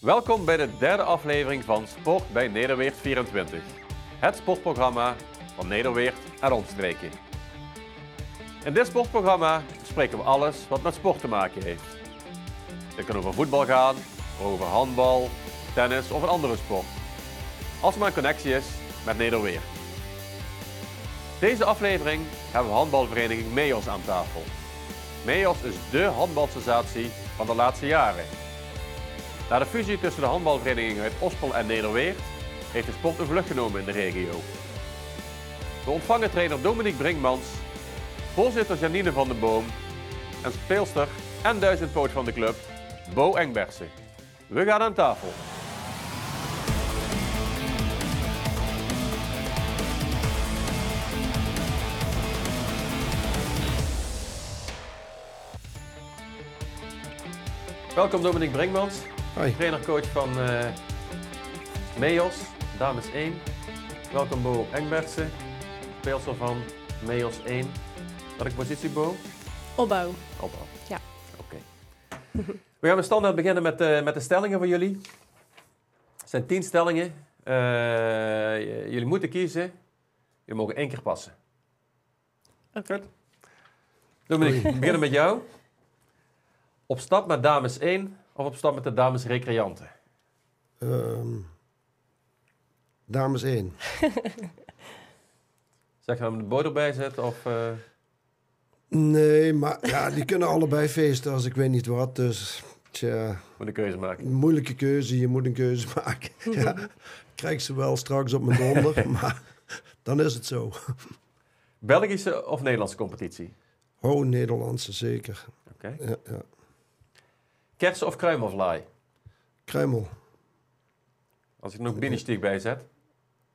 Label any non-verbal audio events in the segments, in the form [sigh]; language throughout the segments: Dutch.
Welkom bij de derde aflevering van Sport bij Nederweert 24. Het sportprogramma van Nederweert en omstreken. In dit sportprogramma bespreken we alles wat met sport te maken heeft. Het kan over voetbal gaan, over handbal, tennis of een andere sport. Als er maar een connectie is met Nederweert. Deze aflevering hebben we handbalvereniging MEOS aan tafel. MEOS is dé handbalsensatie van de laatste jaren. Na de fusie tussen de handbalverenigingen uit Ospel en Nederweert heeft de sport een vlucht genomen in de regio. We ontvangen trainer Dominique Brinkmans, voorzitter Janine van den Boom en speelster en duizendpoot van de club Bo Engbersen. We gaan aan tafel. Welkom Dominique Brinkmans, Hoi. trainer-coach van eh MEOS, dames 1. Welkom Bo Engbertsen, speelster van MEOS 1. Welke positie Bo? Opbouw. Opbouw. Ja. Oké. We gaan met standaard beginnen met, de met de stellingen voor jullie. Het zijn tien stellingen. Eh, jullie moeten kiezen. Jullie mogen één keer passen. Oké. Dominique, we beginnen met jou. Op stap met dames 1 of op stap met de dames recreanten? Ehm, dames 1. [laughs] Zeg gaan we de boot erbij zetten of... eh, Nee, maar ja, die kunnen allebei feesten als ik weet niet wat. Dus tja, moet een keuze maken? een moeilijke keuze. Je moet een keuze [laughs] maken. Ja, ik krijg ze wel straks op mijn donder, [laughs] maar dan is het zo. Belgische of Nederlandse competitie? Oh, Nederlandse zeker. Oké. Ja, ja. Kersen of kruimelvlaai? Kruimel, Als ik nog binnenstiek bij zet.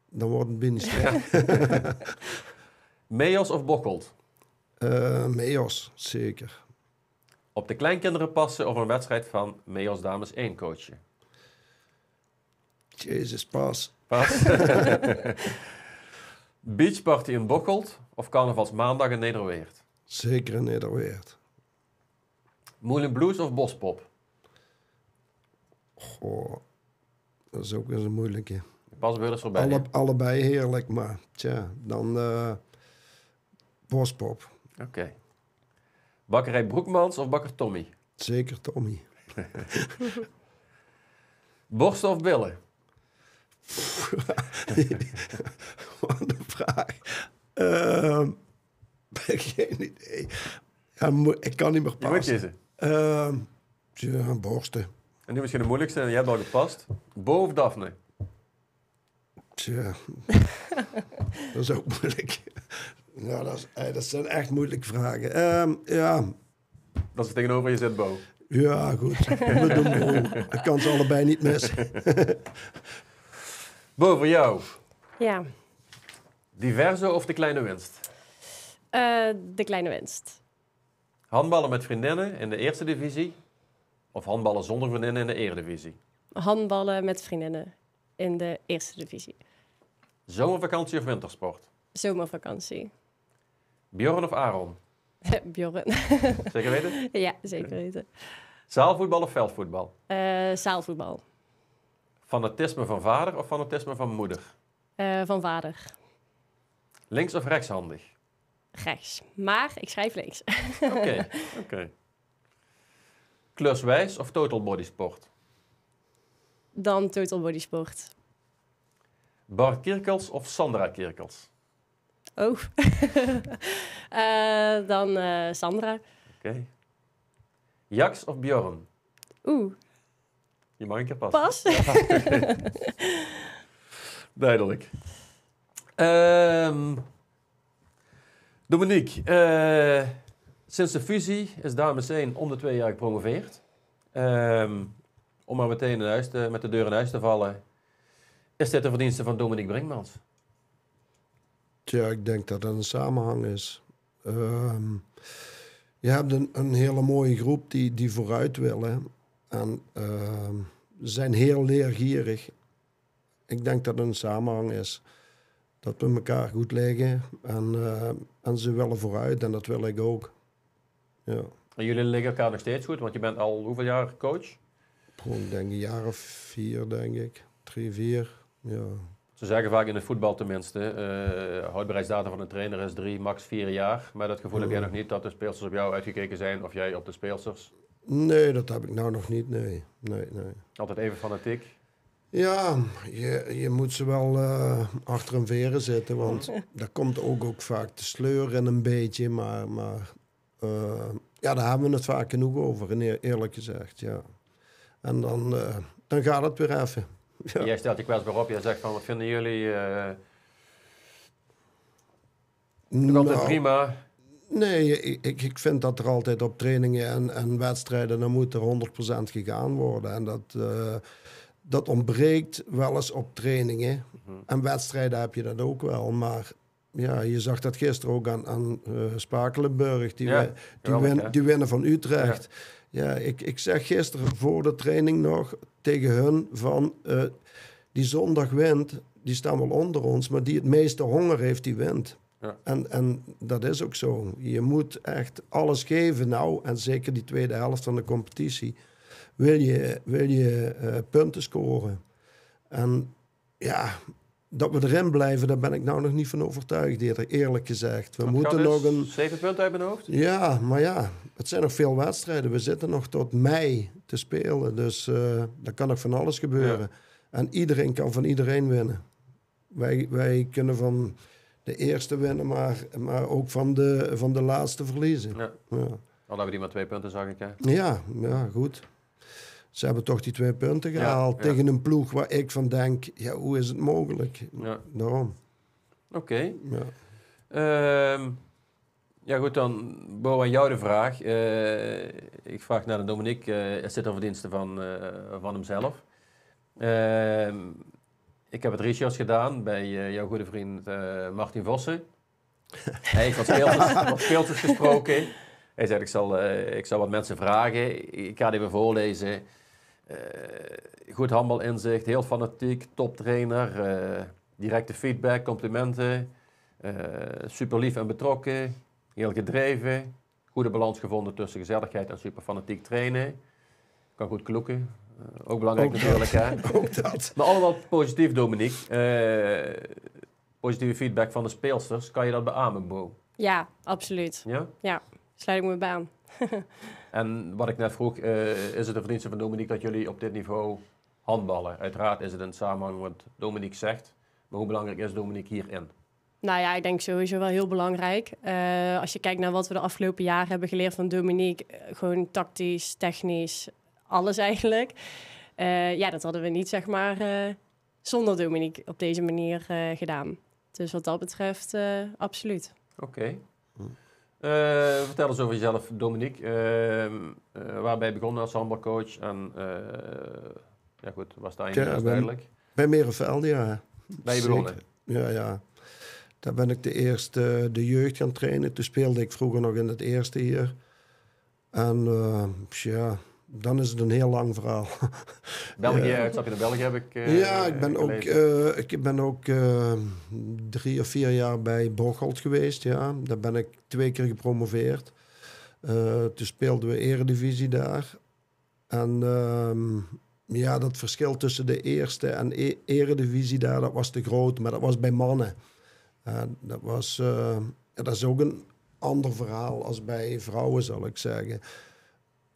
dan wordt het binnensteek. [laughs] Meos of bokkelt? Eh Meos, zeker. Op de kleinkinderen passen of een wedstrijd van Meos Dames 1 coachen? Jezus, pas. Pas. [laughs] Beachparty in Bokkelt of carnavalsmaandag in Nederweert? Zeker in Nederweert. Moulin Blues of Bospop? Goh, dat is ook weer een moeilijke. Eens voorbij. Alle, allebei heerlijk, maar tja, dan eh Bospop. Oké. Bakkerij Broekmans of bakker Tommy? Zeker Tommy. [laughs] Borsten of billen? [laughs] Wat een vraag. Ehm [laughs] geen idee. Ja, ik kan niet meer Je moet passen. kiezen. Ehm ja, borsten. En nu misschien de moeilijkste, en je hebt al gepast. Bo of Daphne? Tja, [laughs] dat is ook moeilijk. Nou, dat, is, eh, dat zijn echt moeilijke vragen. Ehm, ja, Dat is tegenover je zit, Bo. ja, goed. We doen Bo. Ik kan ze allebei niet missen. [laughs] Bo, voor jou. Ja. Diverso of de kleine winst? Eh, de kleine winst. Handballen met vriendinnen in de eerste divisie? Of handballen zonder vriendinnen in de eredivisie? Handballen met vriendinnen in de eerste divisie. Zomervakantie of wintersport? Zomervakantie. Bjorn of Aaron? [laughs] Bjorn. Zeker weten? [laughs] ja, zeker weten. Zaalvoetbal of veldvoetbal? Eh, zaalvoetbal. Fanatisme van vader of fanatisme van moeder? Eh, van vader. Links of rechtshandig? Rechts. Maar ik schrijf links. Oké, [laughs] oké. Kluswijs of total body sport? Dan Total Body Sport. Bart Kirkels of Sandra Kirkels? Oh. [laughs] Eh, dan eh, Sandra. Oké. Jax of Bjorn? Oeh, Je mag een keer passen. pas. [laughs] Duidelijk. Ehm, Dominique, eh, sinds de fusie is Dames 1 om de twee jaar gepromoveerd. Ehm, om maar meteen in huis te- met de deur in huis te vallen. Is dit de verdienste van Dominique Brinkmans? Tja, ik denk dat dat een samenhang is. Ehm, je hebt een, hele mooie groep die, die vooruit willen. En ehm, zijn heel leergierig. Ik denk dat het een samenhang is. Dat we elkaar goed liggen en, eh, en ze willen vooruit en dat wil ik ook. Ja. En jullie liggen elkaar nog steeds goed, want je bent al hoeveel jaar coach? Ik denk een jaar of vier, denk ik. Drie, vier. Ja. Ze zeggen vaak in het voetbal tenminste, eh houdbaarheidsdata van een trainer is drie, max vier jaar. Maar dat gevoel heb jij nog niet dat de speelsters op jou uitgekeken zijn of jij op de speelsters. Nee, dat heb ik nou nog niet. Nee, nee, nee. Altijd even fanatiek. Ja, je, je moet ze wel eh, achter een veren zitten, want [laughs] daar komt ook, ook vaak te sleuren een beetje. Maar, maar ja, daar hebben we het vaak genoeg over, en eerlijk gezegd. Ja. En dan, eh, dan gaat het weer even. [laughs] Ja. Jij stelt je kwetsbaar op, jij zegt van wat vinden jullie? eh toch altijd Nou, prima. Nee, ik, ik- vind dat er altijd op trainingen en, en wedstrijden, dan moet er 100% gegaan worden. En dat, eh, dat ontbreekt wel eens op trainingen. Mhm. En wedstrijden heb je dat ook wel. Maar ja, je zag dat gisteren ook aan, aan eh, Spakelenburg. Die, Ja, die, win- die winnen van Utrecht. Ja, ik, ik zeg gisteren voor de training nog tegen hun van... eh, die zondag wint, die staan wel onder ons. Maar die het meeste honger heeft, die wint. Ja. En, en dat is ook zo. Je moet echt alles geven nou. En zeker die tweede helft van de competitie. Wil je, wil je eh, punten scoren. En ja, dat we erin blijven, daar ben ik nou nog niet van overtuigd, eerder- eerlijk gezegd. We moeten gaat nog dus? een... Zeven punten uit mijn hoofd? Ja, maar ja, het zijn nog veel wedstrijden. We zitten nog tot mei te spelen. Dus eh er kan nog van alles gebeuren. En iedereen kan van iedereen winnen. Wij, wij kunnen van de eerste winnen, maar, maar ook van de, van de laatste verliezen. Ja. Ja. Al hebben die maar twee punten, zag ik. Hè? Ja, ja, goed. Ze hebben toch die twee punten gehaald ja. tegen een ploeg waar ik van denk, ja, hoe is het mogelijk? Ja. Daarom. Oké. Ja. Ehm, ja goed, dan Bo aan jou de vraag. Eh, ik vraag naar de Dominique, eh is dit een verdienste van, eh, van hemzelf? Ehm, ik heb het research gedaan bij jouw goede vriend Martin Vossen. [laughs] Hij heeft wat speeltjes, wat speeltjes gesproken. Hij zei, ik zal, ik zal wat mensen vragen. Ik ga het even voorlezen. Eh, goed handbalinzicht, heel fanatiek, toptrainer, eh, directe feedback, complimenten. Eh, super lief en betrokken, heel gedreven. Goede balans gevonden tussen gezelligheid en super fanatiek trainen. Kan goed kloeken. Eh, ook belangrijk Ook natuurlijk, hè? [laughs] Ook dat. Maar allemaal positief, Dominique. Eh, positieve feedback van de speelsters. Kan je dat beamen, Bo? Ja, absoluut. Ja? Sluit ik me bij aan. [laughs] En wat ik net vroeg, eh, is het een verdienste van Dominique dat jullie op dit niveau handballen? Uiteraard is het in samenhang met wat Dominique zegt. Maar hoe belangrijk is Dominique hierin? Nou ja, ik denk sowieso wel heel belangrijk. Eh, als je kijkt naar wat we de afgelopen jaren hebben geleerd van Dominique, eh, gewoon tactisch, technisch, alles eigenlijk. Ja, dat hadden we niet, zeg maar, zonder Dominique op deze manier gedaan. Dus wat dat betreft, absoluut. Oké. Eh, vertel eens over jezelf, Dominique. Ehm, eh, waar ben je begonnen als handbalcoach? En eh, ja goed, was Ja, inmiddels ben- duidelijk? Bij Merenveld, ja. Ben je begonnen? Ja, ja. Daar ben ik de eerste de jeugd gaan trainen. Toen speelde ik vroeger nog in het eerste hier. En eh, ja, dan is het een heel lang verhaal. [laughs] België, Ja. uitstapje naar België heb ik eh, ja, ik ben ook, eh, ik ben ook eh, drie of vier jaar bij Bocholt geweest. Ja. Daar ben ik twee keer gepromoveerd. Toen speelden we eredivisie daar. En ehm, ja, dat verschil tussen de eerste en e eredivisie daar, dat was te groot. Maar dat was bij mannen. Dat, was, dat is ook een ander verhaal als bij vrouwen, zal ik zeggen.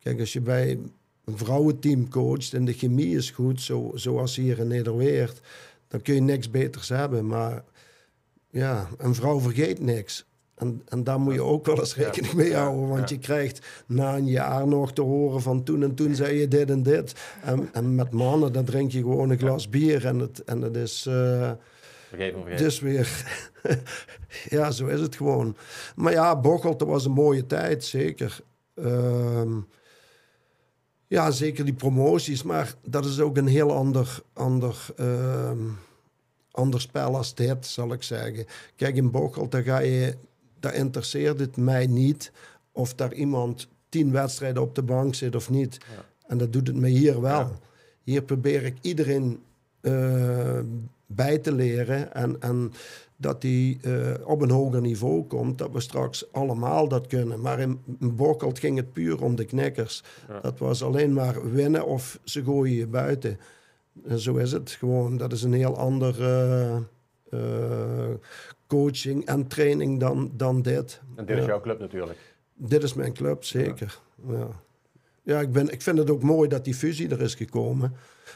Kijk, als je bij een vrouwenteam coacht en de chemie is goed, zo, zoals hier in Nederweert, dan kun je niks beters hebben. Maar ja, een vrouw vergeet niks. En, en daar moet je ook wel eens rekening mee houden. Want je krijgt na een jaar nog te horen van toen en toen zei je dit en dit. En, en met mannen, dan drink je gewoon een glas bier en het, en het is... Vergeet me, dus weer, [laughs] ja, zo is het gewoon. Maar ja, Bocholt, dat was een mooie tijd, zeker. Ehm, ja, zeker die promoties, maar dat is ook een heel ander, ander, ander spel als dit, zal ik zeggen. Kijk, in Bocholt, daar, ga je, daar interesseert het mij niet of daar iemand tien wedstrijden op de bank zit of niet. Ja. En dat doet het me hier wel. Ja. Hier probeer ik iedereen eh, bij te leren. En, en dat die eh, op een hoger niveau komt, dat we straks allemaal dat kunnen. Maar in, in ging het puur om de knikkers. Ja. Dat was alleen maar winnen of ze gooien je buiten. En zo is het gewoon. Dat is een heel ander eh, eh, coaching en training dan, dan dit. En dit is jouw club natuurlijk. Dit is mijn club, zeker. Ja, ja ik, ben, ik vind het ook mooi dat die fusie er is gekomen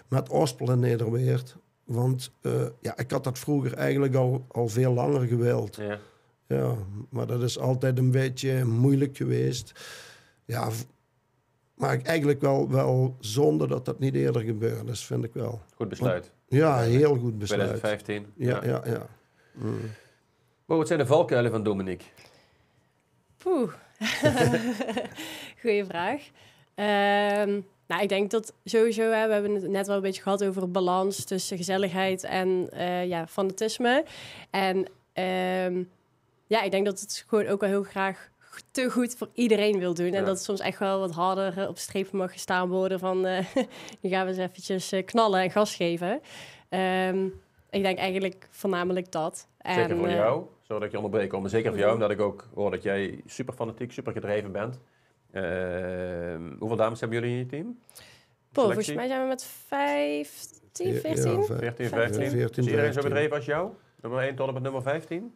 met Ospel en Nederweert. Want eh, ja, ik had dat vroeger eigenlijk al, al veel langer gewild. Ja. Ja, maar dat is altijd een beetje moeilijk geweest. Ja, maar ik eigenlijk wel, wel zonde dat dat niet eerder gebeurd is, vind ik wel. Goed besluit. Ja, heel goed besluit. 2015. Ja, ja, ja. Mm. Maar wat zijn de valkuilen van Dominique? Poeh. [laughs] Goeie vraag. Ehm, nou, ik denk dat sowieso, hè, we hebben het net wel een beetje gehad over balans tussen gezelligheid en eh, ja, fanatisme. En ehm, ja, ik denk dat het gewoon ook wel heel graag te goed voor iedereen wil doen. En Ja. dat het soms echt wel wat harder eh, op streep mag gestaan worden van... eh, [laughs] nu gaan we eens eventjes knallen en gas geven. Ehm, ik denk eigenlijk voornamelijk dat. Zeker En, voor jou, zodat ik je onderbreek. Maar zeker voor jou, omdat ik ook hoor dat jij super fanatiek, super gedreven bent. Ehm, hoeveel dames hebben jullie in je team? Poh, volgens mij zijn we met 15, Ja, 14. ja, 14, Ja, 15? 14, is iedereen zo 15. bedreven als jou? Nummer 1 tot en met nummer 15?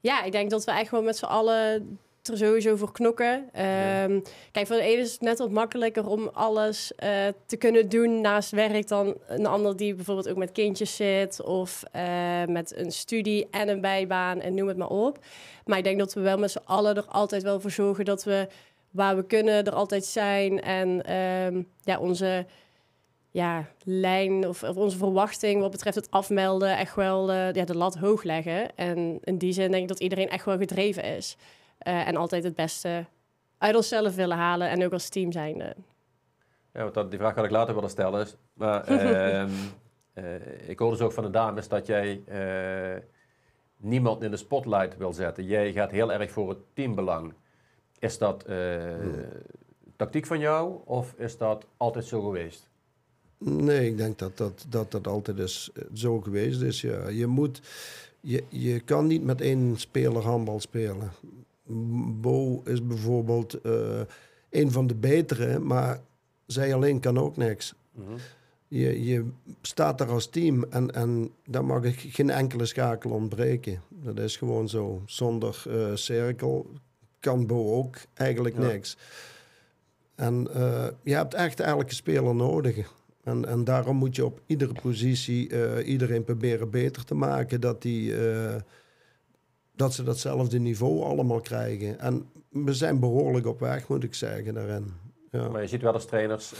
Ja, ik denk dat we echt wel met z'n allen er sowieso voor knokken. Ehm, Kijk, voor de ene is het net wat makkelijker om alles eh, te kunnen doen naast werk dan een ander die bijvoorbeeld ook met kindjes zit of eh, met een studie en een bijbaan en noem het maar op. Maar ik denk dat we wel met z'n allen er altijd wel voor zorgen dat we waar we kunnen er altijd zijn en ehm, ja, onze ja, lijn of, of onze verwachting wat betreft het afmelden echt wel eh, ja, de lat hoog leggen. En in die zin denk ik dat iedereen echt wel gedreven is. Eh, en altijd het beste uit onszelf willen halen en ook als team zijnde. Ja, want dat, die vraag had ik later willen stellen. is- Maar [laughs] ehm, eh, ik hoorde dus ook van de dames dat jij niemand in de spotlight wil zetten. Jij gaat heel erg voor het teambelang. Is dat eh, tactiek van jou of is dat altijd zo geweest? Nee, ik denk dat dat, dat, dat altijd is, eh, zo geweest is. Ja. Je, moet, je, je kan niet met één speler handbal spelen. Bo is bijvoorbeeld eh, een van de betere, maar zij alleen kan ook niks. Mhm. Je, je staat daar als team en, en daar mag ik geen enkele schakel ontbreken. Dat is gewoon zo. Zonder cirkel kan Bo ook eigenlijk Ja. niks. En eh, je hebt echt elke speler nodig. En, en daarom moet je op iedere positie eh, iedereen proberen beter te maken. Dat, die, eh, dat ze datzelfde niveau allemaal krijgen. En we zijn behoorlijk op weg, moet ik zeggen, daarin. Ja. Maar je ziet wel als trainers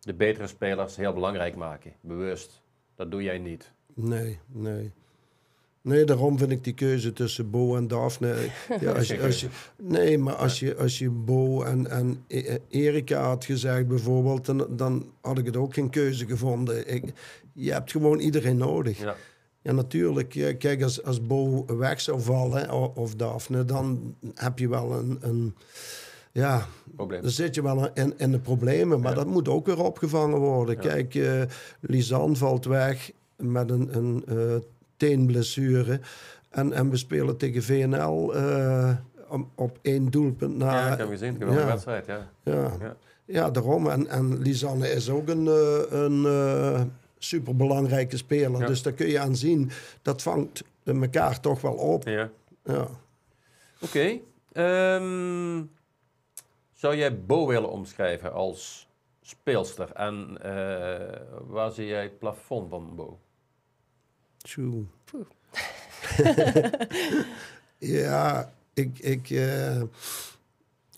de betere spelers heel belangrijk maken. Bewust. Dat doe jij niet. Nee, nee. Nee, daarom vind ik die keuze tussen Bo en Daphne. [laughs] Ja, als je, als je, nee, maar als je, als je Bo en, en E- Erika had gezegd bijvoorbeeld, dan, dan had ik het ook geen keuze gevonden. Ik, je hebt gewoon iedereen nodig. Ja. Ja, natuurlijk. Kijk, als, als Bo weg zou vallen, of Daphne, dan heb je wel een... een ja, Probleem. dan zit je wel in, in de problemen, maar Ja. dat moet ook weer opgevangen worden. Ja. Kijk, eh Lisanne valt weg met een, een eh, teenblessure. En, en we spelen tegen VNL eh, op één doelpunt na. ja, ik heb gezien. Geweldige ja. wedstrijd, ja. Ja. Ja. Ja. daarom. En, en Lisanne is ook een, eh, een eh, superbelangrijke speler. Ja. Dus daar kun je aan zien, dat vangt elkaar toch wel op. ja. Ja. Oké. ehm, zou jij Bo willen omschrijven als speelster? En waar zie jij het plafond van Bo? Tjoe. [laughs] Ja, ik, ik, eh,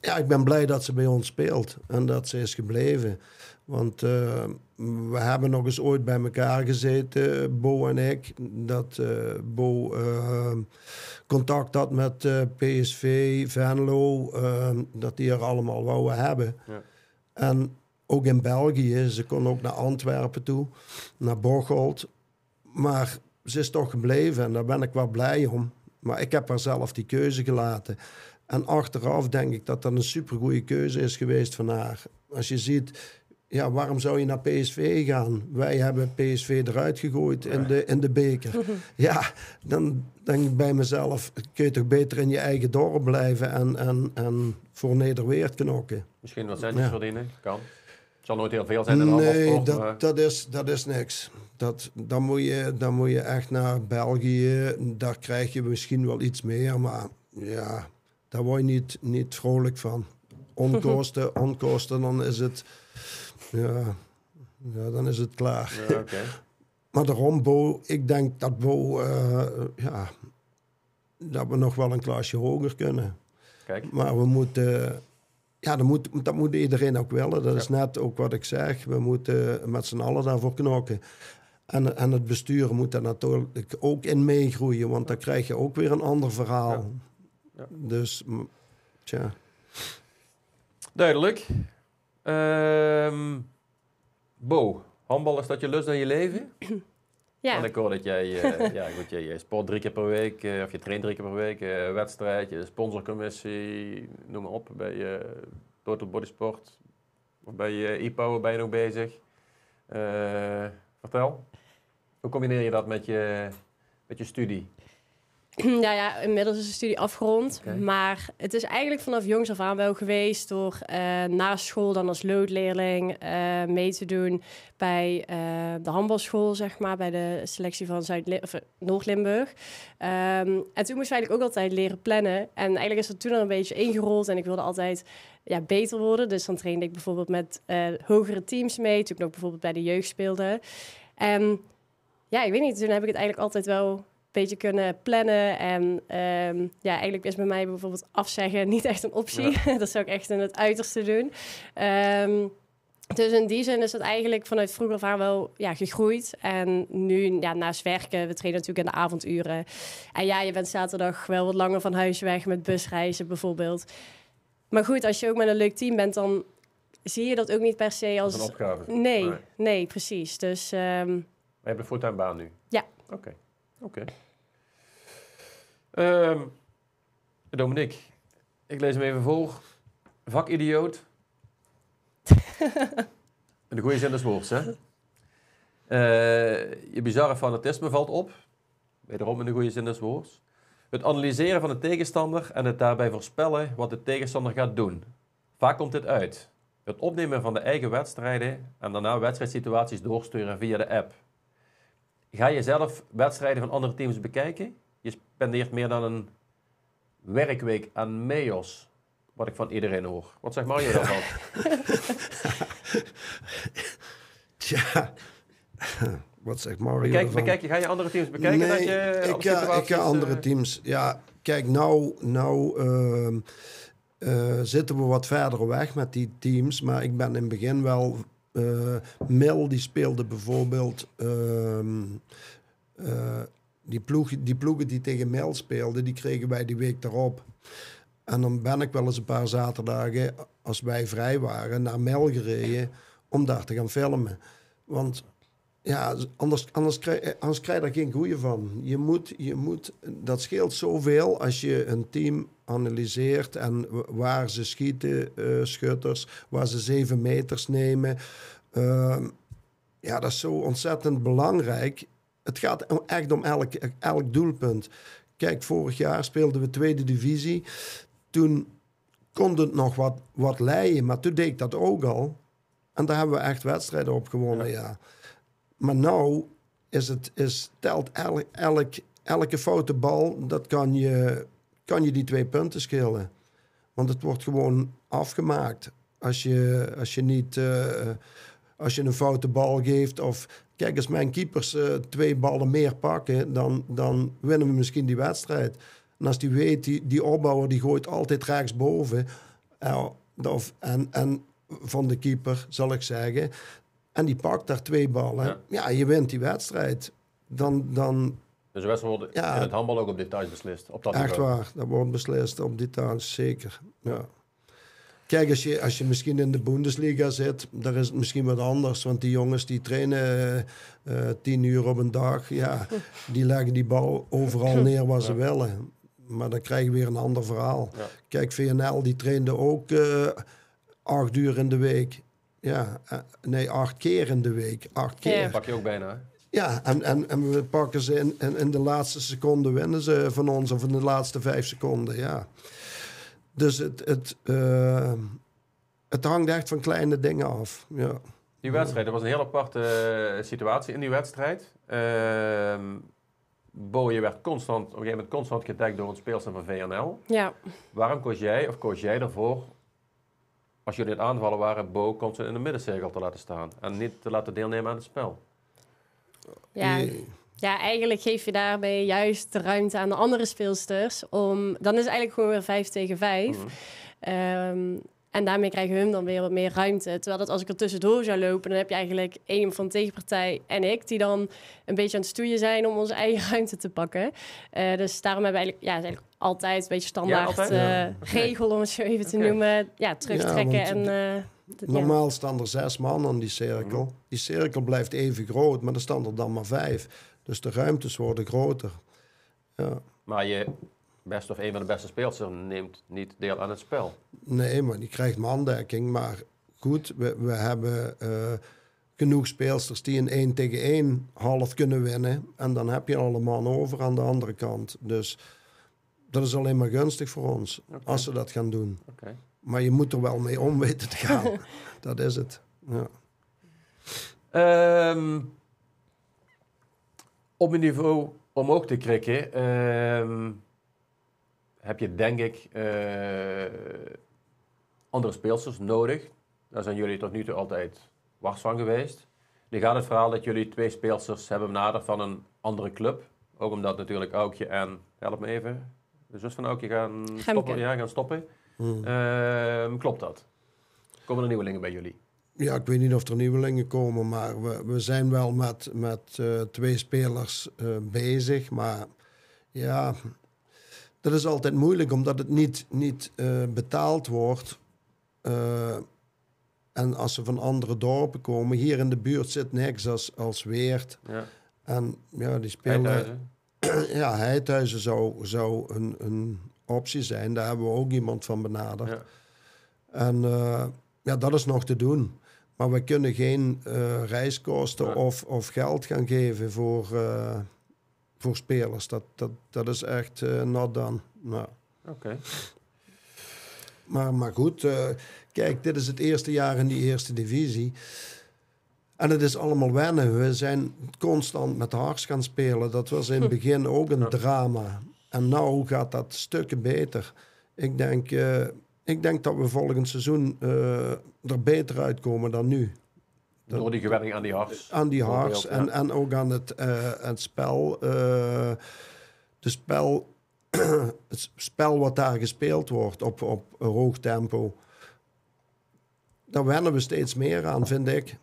ja, ik ben blij dat ze bij ons speelt en dat ze is gebleven. Want eh, we hebben nog eens ooit bij elkaar gezeten, Bo en ik. Dat eh, Bo contact had met eh, PSV, Venlo. dat die er allemaal wouden hebben. Ja. En ook in België. Ze kon ook naar Antwerpen toe, naar Bocholt. Maar ze is toch gebleven en daar ben ik wel blij om. Maar ik heb haar zelf die keuze gelaten. En achteraf denk ik dat dat een supergoeie keuze is geweest van haar. Als je ziet ja, waarom zou je naar PSV gaan? Wij hebben PSV eruit gegooid in de, in de beker. [laughs] ja, dan denk ik bij mezelf, kun je toch beter in je eigen dorp blijven en, en, en voor Nederweert knokken. Misschien wat centjes Ja. verdienen, kan. Het zal nooit heel veel zijn in de Nee, dat, dat, is, dat is niks. Dat, dan, moet je, dan moet je echt naar België. Daar krijg je misschien wel iets meer, maar ja, daar word je niet, niet vrolijk van. Onkosten, [laughs] onkosten, dan is het, ja, ja, dan is het klaar. Ja, oké. [laughs] Maar daarom, Bo, ik denk dat Bo, eh, ja, dat we nog wel een klasje hoger kunnen. Kijk, Maar we moeten, ja, dat moet, dat moet iedereen ook willen. Dat is net ook wat ik zeg. We moeten met z'n allen daarvoor knokken. En, en het bestuur moet daar natuurlijk ook in meegroeien, want dan krijg je ook weer een ander verhaal. Ja. Ja. Dus, tja. duidelijk. Ehm, Bo, handbal is dat je lust in je leven? [clears throat] Ja, Want ik hoor dat jij, eh, [laughs] ja, goed, jij, jij sport drie keer per week, eh, of je traint drie keer per week, eh wedstrijd, je sponsorcommissie, noem maar op, bij eh, Total Body Sport, of bij uh, e-power ben je nog bezig. Vertel, hoe combineer je dat met je, met je studie? ja, [clears throat] ja, inmiddels is de studie afgerond. Maar het is eigenlijk vanaf jongs af aan wel geweest door eh, na school dan als loodleerling eh, mee te doen bij eh, de handbalschool, zeg maar, bij de selectie van Noord-Limburg. Ehm, en toen moest ik eigenlijk ook altijd leren plannen. En eigenlijk is dat toen al een beetje ingerold en ik wilde altijd ja, beter worden. Dus dan trainde ik bijvoorbeeld met eh, hogere teams mee, toen ik nog bijvoorbeeld bij de jeugd speelde. En ja, ik weet niet, toen heb ik het eigenlijk altijd wel een beetje kunnen plannen. En ehm, ja, eigenlijk is bij mij bijvoorbeeld afzeggen niet echt een optie. [laughs] dat zou ik echt in het uiterste doen. Ehm, dus in die zin is het eigenlijk vanuit vroeger af aan wel ja, gegroeid. En nu, ja, naast werken, we trainen natuurlijk in de avonduren. En ja, je bent zaterdag wel wat langer van huis weg met busreizen bijvoorbeeld. Maar goed, als je ook met een leuk team bent, dan zie je dat ook niet per se Als een opgave? Nee, Nee. nee, precies. Dus ehm, Maar je hebt een fulltime baan nu? Ja. Oké. Oké. Ehm, Dominique, ik lees hem even voor. Vakidioot. In [laughs] de goede zin des woords, hè? Eh, je bizarre fanatisme valt op. Wederom in de goede zin des woords. Het analyseren van de tegenstander en het daarbij voorspellen wat de tegenstander gaat doen. Vaak komt dit uit. Het opnemen van de eigen wedstrijden en daarna wedstrijdsituaties doorsturen via de app. Ga je zelf wedstrijden van andere teams bekijken? Je spendeert meer dan een werkweek aan MEOS, wat ik van iedereen hoor. Wat zegt Mario [laughs] daarvan? Tja, wat zegt Mario Bekijk, ervan? bekijk, je- ga je andere teams bekijken? nee, dat je ik, ga, ik ga andere eh, teams. Ja, kijk, nou, nou ehm, eh, zitten we wat verder weg met die teams. Maar ik ben in het begin wel... eh Mil, die speelde bijvoorbeeld... ehm, eh, die, ploeg, die ploegen die tegen Mil speelden, die kregen wij die week daarop. En dan ben ik wel eens een paar zaterdagen, als wij vrij waren, naar Mel gereden om daar te gaan filmen. Want ja, anders, anders, krijg, anders krijg je er geen goeie van. Je moet, je moet, dat scheelt zoveel als je een team analyseert en waar ze schieten, eh, schutters, waar ze zeven meters nemen. Ehm, ja, dat is zo ontzettend belangrijk. Het gaat echt om elk, elk doelpunt. Kijk, vorig jaar speelden we tweede divisie. Toen kon het nog wat, wat leien, maar toen deed ik dat ook al. En daar hebben we echt wedstrijden op gewonnen, ja. Maar nou is het, is, telt elk, elk, elke foute bal, dat kan je, kan je die twee punten schillen. Want het wordt gewoon afgemaakt. Als je, als je niet... eh, als je een foute bal geeft of... Kijk, als mijn keepers eh, twee ballen meer pakken, dan, dan winnen we misschien die wedstrijd. En als die weet, die, die opbouwer die gooit altijd rechtsboven. Uh, of, en, en van de keeper, zal ik zeggen. En die pakt daar twee ballen. Ja. Ja, je wint die wedstrijd. Dan, dan Dus de wedstrijd wordt Ja. in het handbal ook op details beslist. Op dat echt niveau. waar, dat wordt beslist op details, zeker. Ja. Kijk, als je, als je misschien in de Bundesliga zit, daar is het misschien wat anders. Want die jongens die trainen eh, tien uur op een dag. Ja, [laughs] die leggen die bal overal [laughs] neer waar ze willen. Maar dan krijg je weer een ander verhaal. Ja. Kijk, VNL die trainde ook eh, acht uur in de week. Ja, eh, nee, acht keer in de week. Acht keer. Ja. Pak je ook bijna. Ja, en, en, en we pakken ze in, in, in de laatste seconde winnen ze van ons, of in de laatste vijf seconden, ja. Dus het, het, eh, het hangt echt van kleine dingen af. Ja. Die wedstrijd, dat was een heel aparte eh, situatie in die wedstrijd. Ehm Bo, je werd constant, op een gegeven moment constant gedekt door een speelster van VNL. Ja, Waarom koos jij, of koos jij ervoor, als jullie het aanvallen waren, Bo constant in de middencirkel te laten staan en niet te laten deelnemen aan het spel? ja, ja, eigenlijk geef je daarbij juist de ruimte aan de andere speelsters. Om, dan is het eigenlijk gewoon weer vijf tegen vijf. Mhm. Ehm, en daarmee krijgen hun dan weer wat meer ruimte. Terwijl dat als ik er tussendoor zou lopen, dan heb je eigenlijk één van de tegenpartij en ik, die dan een beetje aan het stoeien zijn om onze eigen [laughs] ruimte te pakken. Eh, dus daarom hebben we eigenlijk, ja, eigenlijk altijd een beetje standaard eh, Ja. regel, om het zo even te noemen. Ja, terugtrekken Ja, en... eh. Normaal staan er zes man aan die cirkel. Die cirkel blijft even groot, maar er staan er dan maar vijf. Dus de ruimtes worden groter. Ja. Maar je best of een van de beste speelsters neemt niet deel aan het spel. Nee, maar die krijgt mandekking. Maar goed, we, we hebben eh, genoeg speelsters die een 1 tegen 1 half kunnen winnen. En dan heb je al een man over aan de andere kant. Dus dat is alleen maar gunstig voor ons, als ze dat gaan doen. Maar je moet er wel mee om weten te gaan. [laughs] dat is het. Ja. Ehm, op een niveau omhoog te krikken, ehm, heb je denk ik eh, andere speelsters nodig. Daar zijn jullie tot nu toe altijd wars van geweest. Nu gaat het verhaal dat jullie twee speelsters hebben benaderd van een andere club. Ook omdat natuurlijk Aukje en, help me even, de zus van Aukje gaan stoppen. Ja, gaan stoppen. Hmm. Ehm, klopt dat? Komen er nieuwelingen bij jullie? Ja, ik weet niet of er nieuwelingen komen, maar we, we zijn wel met, met eh, twee spelers eh, bezig. Maar ja, dat is altijd moeilijk omdat het niet, niet eh, betaald wordt. Eh, en als ze van andere dorpen komen, hier in de buurt zit niks als, als Weert. Ja. En ja, die spelen. [clears throat] Ja, Heidhuizen zou, zou een, een optie zijn. Daar hebben we ook iemand van benaderd. Ja. En eh, ja, dat is nog te doen. Maar we kunnen geen reiskosten Ja. of, of geld gaan geven voor, voor spelers. Dat, dat, dat is echt eh not done. Nou, Oké. maar, maar goed, eh, kijk, dit is het eerste jaar in die eerste divisie. En het is allemaal wennen. We zijn constant met de Hars gaan spelen. Dat was in het [laughs] begin ook een drama. En nu gaat dat stukken beter. Ik denk, eh, ik denk dat we volgend seizoen er beter uitkomen dan nu. Dat- Door die gewenning aan die hars. Aan die Hars en, ja. en ook aan het, eh, het spel. eh, de spel, [clears throat] het spel wat daar gespeeld wordt op, op een hoog tempo. Daar wennen we steeds meer aan, vind ik.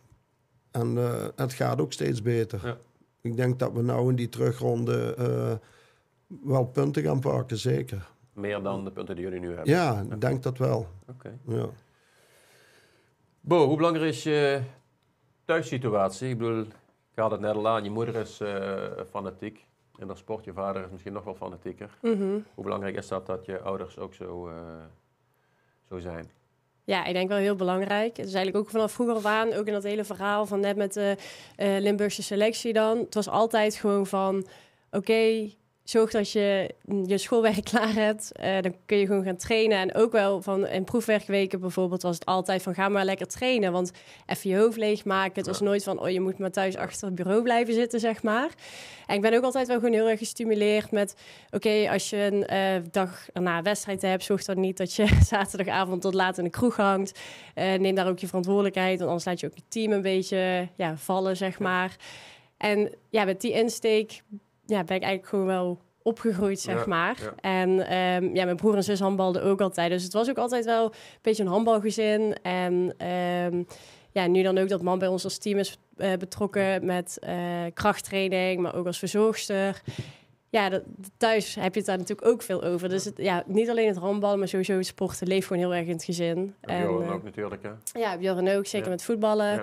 En eh, het gaat ook steeds beter. Ja. Ik denk dat we nou in die terugronde wel punten gaan pakken, zeker. Meer dan de punten die jullie nu hebben. Ja, ik denk dat wel. Oké. Ja. Bo, hoe belangrijk is je thuissituatie? Ik bedoel, ik had het net al aan, je moeder is eh, fanatiek in haar sport, je vader is misschien nog wel fanatieker. Mhm. Hoe belangrijk is dat dat je ouders ook zo, eh, zo zijn? Ja, ik denk wel heel belangrijk. Het is eigenlijk ook vanaf vroeger af aan, ook in dat hele verhaal van net met de eh, Limburgse selectie dan. Het was altijd gewoon van, oké, zorg dat je je schoolwerk [laughs] klaar hebt. Eh, dan kun je gewoon gaan trainen. En ook wel van in proefwerkweken bijvoorbeeld was het altijd van, ga maar lekker trainen. Want even je hoofd leegmaken. Het was nooit van, oh, je moet maar thuis achter het bureau blijven zitten, zeg maar. En ik ben ook altijd wel gewoon heel erg gestimuleerd met... oké, als je een eh, dag een wedstrijd hebt... zorg dan niet dat je [laughs] zaterdagavond tot laat in de kroeg hangt. Eh, neem daar ook je verantwoordelijkheid... want anders laat je ook je team een beetje ja, vallen, zeg maar. En ja, met die insteek ja, ben ik eigenlijk gewoon wel opgegroeid, zeg Ja, maar. ja. En ehm, ja, mijn broer en zus handbalden ook altijd. Dus het was ook altijd wel een beetje een handbalgezin. En ehm, ja, nu dan ook dat man bij ons als team is eh, betrokken met eh, krachttraining, maar ook als verzorgster. Ja, dat, thuis heb je het daar natuurlijk ook veel over. Dus het, ja, niet alleen het handballen, maar sowieso het sporten leeft gewoon heel erg in het gezin. En eh, ook natuurlijk, hè? ja, Björn ook, zeker Ja. met voetballen.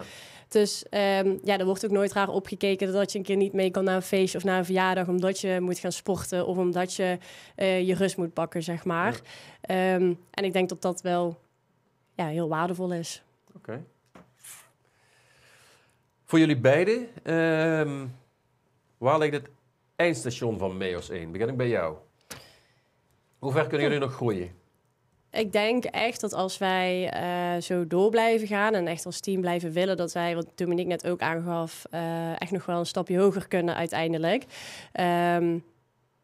Dus ehm, ja, er wordt ook nooit raar opgekeken dat je een keer niet mee kan naar een feestje of naar een verjaardag, omdat je moet gaan sporten of omdat je eh, je rust moet pakken, zeg maar. Ehm, en ik denk dat dat wel ja, heel waardevol is. Oké. Voor jullie beiden, ehm, waar ligt het eindstation van MEOS 1? Begin ik bij jou. Hoe ver kunnen jullie nog groeien? Ik denk echt dat als wij eh, zo door blijven gaan en echt als team blijven willen, dat wij, wat Dominique net ook aangaf, eh, echt nog wel een stapje hoger kunnen uiteindelijk. Um,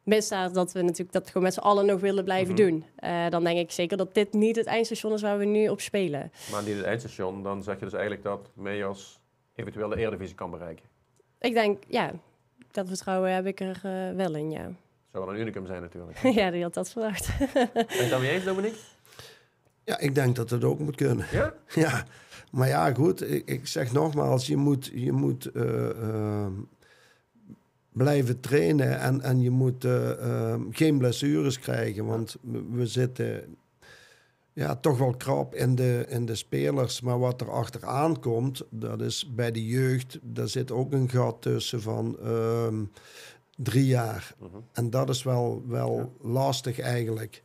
misdaad dat we natuurlijk dat gewoon met z'n allen nog willen blijven Mhm. doen. Eh, dan denk ik zeker dat dit niet het eindstation is waar we nu op spelen. Maar niet het eindstation, dan zeg je dus eigenlijk dat MEOS eventueel de Eredivisie kan bereiken. Ik denk, ja, dat vertrouwen heb ik er wel in, ja. Zou wel een unicum zijn natuurlijk. [laughs] ja, die had dat verwacht. Je het daarmee eens, Dominique? Ja, ik denk dat het ook moet kunnen. Ja? [laughs] Ja, maar ja, goed. Ik, ik zeg nogmaals, je moet, je moet eh, eh, blijven trainen en, en je moet eh, eh, geen blessures krijgen. Want we, we zitten ja, toch wel krap in de, in de spelers. Maar wat er achteraan komt, dat is bij de jeugd, daar zit ook een gat tussen van ehm, drie jaar. Mhm. En dat is wel, wel lastig eigenlijk.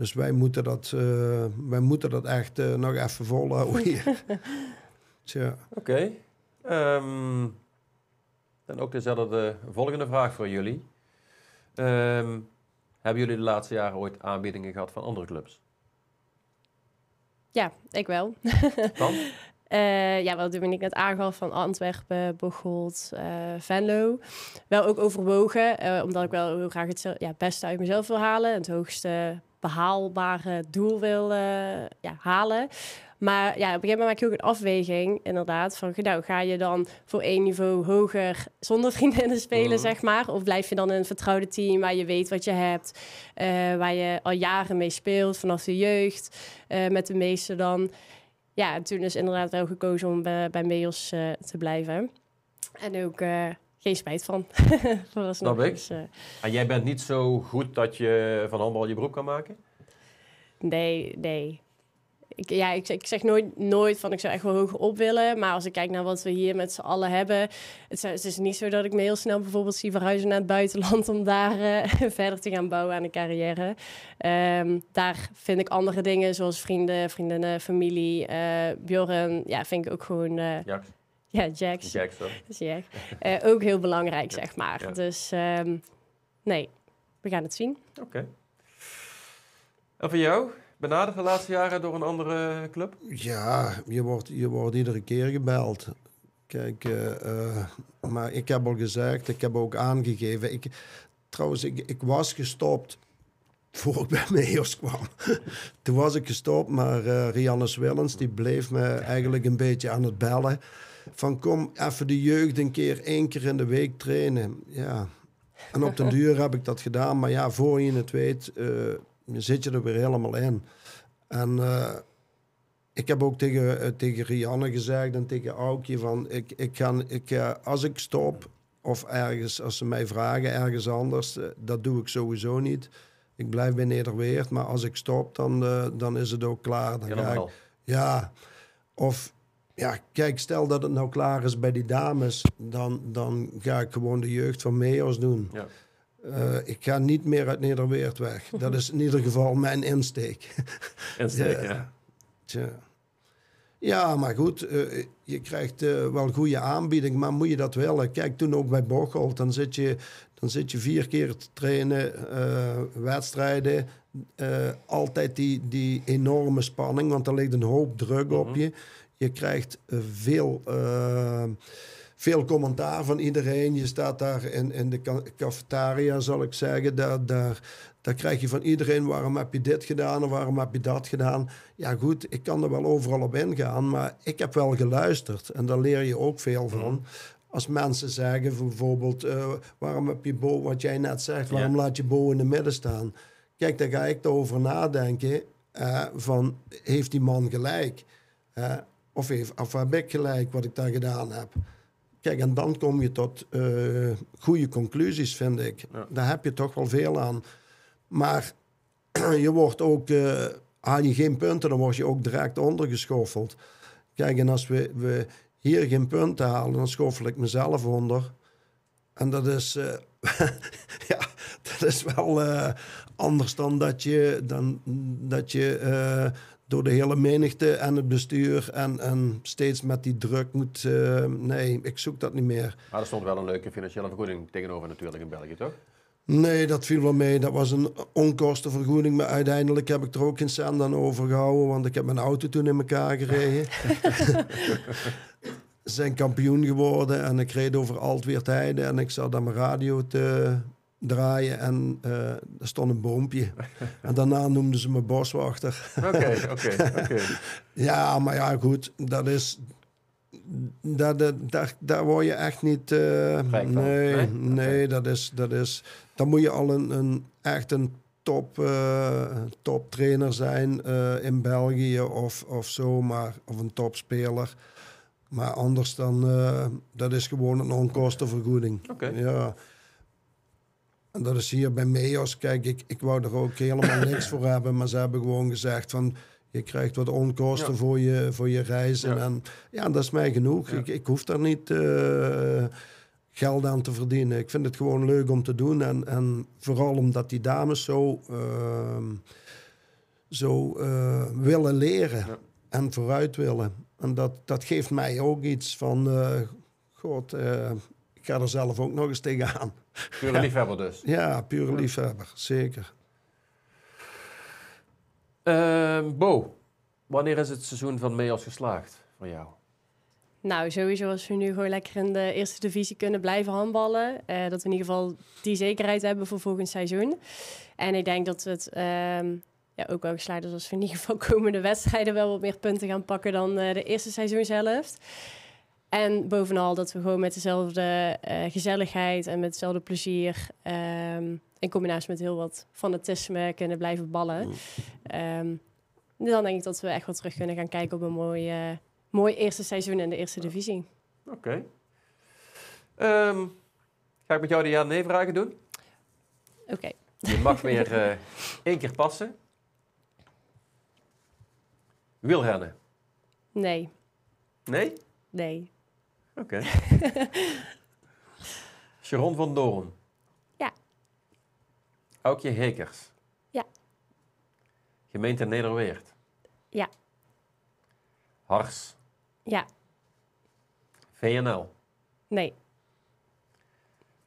Dus wij moeten dat, eh, wij moeten dat echt eh, nog even volhouden hier. [laughs] Tja. Oké. Ehm, dan ook dezelfde volgende vraag voor jullie. Ehm, hebben jullie de laatste jaren ooit aanbiedingen gehad van andere clubs? ja, ik wel. [laughs] Dan? Eh, ja, wat Dominique net aangaf van Antwerpen, Bocholt, eh, Venlo. Wel ook overwogen, eh, omdat ik wel heel graag het ja, beste uit mezelf wil halen. Het hoogste behaalbare doel wil eh, ja, halen. Maar ja, op een gegeven moment maak je ook een afweging, inderdaad. Van, nou, ga je dan voor één niveau hoger zonder vriendinnen spelen, Mhm. zeg maar? Of blijf je dan in een vertrouwde team waar je weet wat je hebt, eh, waar je al jaren mee speelt, vanaf de jeugd, eh, met de meeste dan. Ja, en toen is inderdaad wel gekozen om bij, bij Meos te blijven. En ook geen spijt van. [laughs] Snap ik. Dus, eh, En jij bent niet zo goed dat je van handbal je beroep kan maken? nee, nee. Ik, ja, ik, ik zeg nooit, nooit van ik zou echt wel hoger op willen. Maar als ik kijk naar wat we hier met z'n allen hebben. Het, is- het is niet zo dat ik me heel snel bijvoorbeeld zie verhuizen naar het buitenland. om daar eh, [laughs] verder te gaan bouwen aan de carrière. Ehm, daar vind ik andere dingen zoals vrienden, vriendinnen, familie. eh Bjorn, ja, vind ik ook gewoon. eh, Ja, ja, Jax. Jack zo. Ja, eh, ook heel belangrijk, Ja, zeg maar. ja. Dus ehm, nee, we gaan het zien. Oké. En voor jou? Benaderd de laatste jaren door een andere club? Ja, je wordt, je wordt iedere keer gebeld. Kijk, eh, eh, maar ik heb al gezegd, ik heb ook aangegeven. Ik, trouwens, ik, ik was gestopt voor ik bij [laughs] Meos kwam. Toen was ik gestopt, maar eh Rianne Willens die bleef me eigenlijk een beetje aan het bellen. Van kom even de jeugd een keer, één keer in de week trainen. Ja. En op den [laughs] duur heb ik dat gedaan. Maar ja, voor je het weet, eh, zit je er weer helemaal in. En eh, ik heb ook tegen, eh, tegen Rianne gezegd en tegen Aukje van... Ik, ik ga, ik, als ik stop of ergens, als ze mij vragen ergens anders... dat doe ik sowieso niet. Ik blijf bij Nederweert, maar als ik stop, dan, dan is het ook klaar. Dan ga ik, ja, of ja, kijk, stel dat het nou klaar is bij die dames, dan, dan ga ik gewoon de jeugd van Meos doen. Ja. Eh, ik ga niet meer uit Nederweert weg. Dat is in ieder geval mijn insteek. Insteek, Ja. ja. Tja. Ja, maar goed, eh, je krijgt eh, wel goede aanbieding, maar moet je dat willen? Kijk, toen ook bij Bocholt, dan zit je, dan zit je vier keer te trainen, wedstrijden. altijd die, die enorme spanning, want er ligt een hoop druk op Mhm. je. Je krijgt eh, veel, eh, veel commentaar van iedereen. Je staat daar in, in de ca- cafetaria, zal ik zeggen. Daar, daar, daar krijg je van iedereen, waarom heb je dit gedaan en waarom heb je dat gedaan? Ja goed, ik kan er wel overal op ingaan, maar ik heb wel geluisterd. En daar leer je ook veel van. Als mensen zeggen bijvoorbeeld, eh, waarom heb je Bo, wat jij net zegt, waarom laat je Bo in de midden staan? Kijk, daar ga ik erover nadenken van, heeft die man gelijk? Eh, of, heeft, ik gelijk wat ik daar gedaan heb? Kijk, en dan kom je tot eh, goede conclusies, vind ik. Ja. Daar heb je toch wel veel aan. Maar [clears throat] je wordt ook, eh, haal je geen punten, dan word je ook direct ondergeschoffeld. Kijk, en als we, we hier geen punten halen, dan schoffel ik mezelf onder. En dat is, eh, [laughs] ja, dat is wel anders dan dat je, dan, dat je door de hele menigte en het bestuur en, en steeds met die druk moet. eh, nee, ik zoek dat niet meer. Maar er stond wel een leuke financiële vergoeding tegenover natuurlijk in België, toch? Nee, dat viel wel mee. Dat was een onkostenvergoeding. Maar uiteindelijk heb ik er ook geen cent aan overgehouden. Want ik heb mijn auto toen in elkaar gereden. [laughs] Ze zijn kampioen geworden. En ik reed over Altweertijden. En ik zat aan mijn radio te draaien. En eh, er stond een boompje. En daarna noemden ze me boswachter. Oké, [laughs] oké, oké. Ja, maar ja, goed. Dat is... Dat, dat, daar, daar word je echt niet... eh, nee, Nee? nee, dat, is, dat is... Dan moet je al een, een echt een top, eh top trainer zijn in België of, of zo, maar, of een topspeler. Maar anders dan... dat is gewoon een onkostenvergoeding. Oké. Ja. En dat is hier bij Meos. Kijk, ik, ik wou er ook helemaal [coughs] niks voor hebben. Maar ze hebben gewoon gezegd van... Je krijgt wat onkosten Ja. voor, je, voor je reizen. Ja. En ja, dat is mij genoeg. Ja. Ik, ik hoef daar niet eh, geld aan te verdienen. Ik vind het gewoon leuk om te doen. En, en vooral omdat die dames zo, ehm, zo eh, willen leren. En vooruit willen. En dat, dat geeft mij ook iets van... eh, God, eh, ik ga er zelf ook nog eens tegenaan. Pure liefhebber dus. Ja, pure liefhebber, zeker. Ehm, Bo, wanneer is het seizoen van Meos geslaagd voor jou? Nou, sowieso als we nu gewoon lekker in de eerste divisie kunnen blijven handballen. eh, dat we in ieder geval die zekerheid hebben voor volgend seizoen. En ik denk dat het ehm, ja, ook wel geslaagd is als we in ieder geval [laughs] komende wedstrijden wel wat meer punten gaan pakken dan eh, de eerste seizoenshelft. En bovenal dat we gewoon met dezelfde eh, gezelligheid en met hetzelfde plezier... ehm, in combinatie met heel wat fanatisme kunnen blijven ballen. Ehm, dan denk ik dat we echt wel terug kunnen gaan kijken op een mooi, mooi eerste seizoen in de eerste divisie. Oké. Ehm, ga ik met jou de ja-nee vragen doen? Oké. Je mag weer eh, één keer passen. Wielrennen? Nee, Nee? nee, Oké. [laughs] Sharon van Doorn? Ja. Aukje Hekers? Ja. Gemeente Nederweert? Ja. Hars? ja, VNL? nee.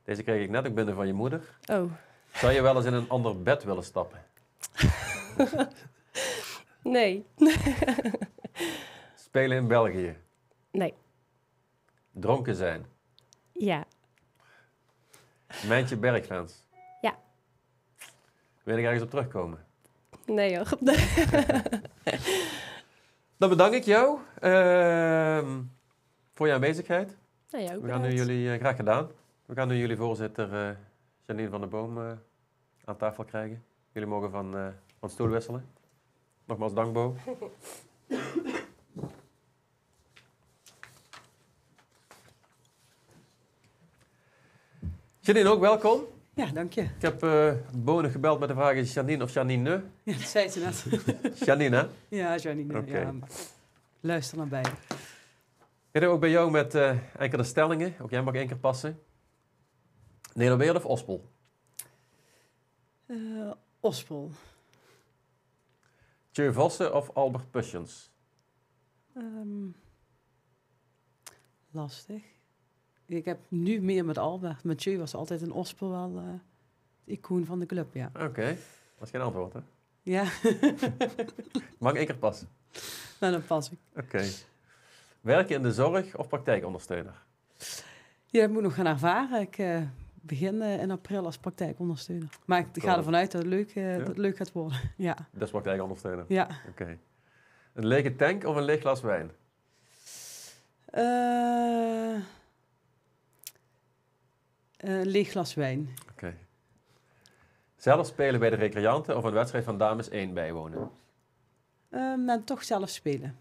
Deze kreeg ik net ook binnen van je moeder. Oh, Zou je wel eens in een ander bed willen stappen? [laughs] nee, Spelen in België? nee, Dronken zijn? ja, Mijntje Bergfans? Ja. Wil ik ergens op terugkomen? nee hoor. [laughs] Dan bedank ik jou ehm, voor je aanwezigheid. Nou ja, ook We gaan nu jullie, eh, graag gedaan. We gaan nu jullie voorzitter eh, Janine van der Boom eh, aan tafel krijgen. Jullie mogen van, van stoel wisselen. Nogmaals dank, Bo. [laughs] Janine, ook welkom. Ja, dank je. Ik heb eh Bo nog gebeld met de vraag, is Janine of Janine? Ja, dat zei ze net. [laughs] Janine, hè? ja, Janine. Ja, luister naar beide. Ik heb ook bij jou met eh, enkele stellingen. Ook jij mag één keer passen. Nederweerd of Ospel? Eh Ospel. Tjeu Vossen of Albert Puschens? Ehm, lastig. Ik heb nu meer met Albert. Mathieu was altijd een Ospel wel eh icoon van de club, ja. Oké, dat is geen antwoord, hè? Ja, [laughs] Mag één keer passen? nou dan pas ik. Oké. Werken in de zorg of praktijkondersteuner? Ja, dat moet ik nog gaan ervaren. Ik eh, begin eh, in april als praktijkondersteuner. Maar ik ga ervan uit dat het leuk, Ja? dat het leuk gaat worden. [laughs] Ja, Dat is praktijkondersteuner. ja. Oké. Een lege tank of een leeg glas wijn? Eh, een leeg glas wijn. Oké. Zelf spelen bij de recreanten of een wedstrijd van dames 1 bijwonen? En toch zelf spelen.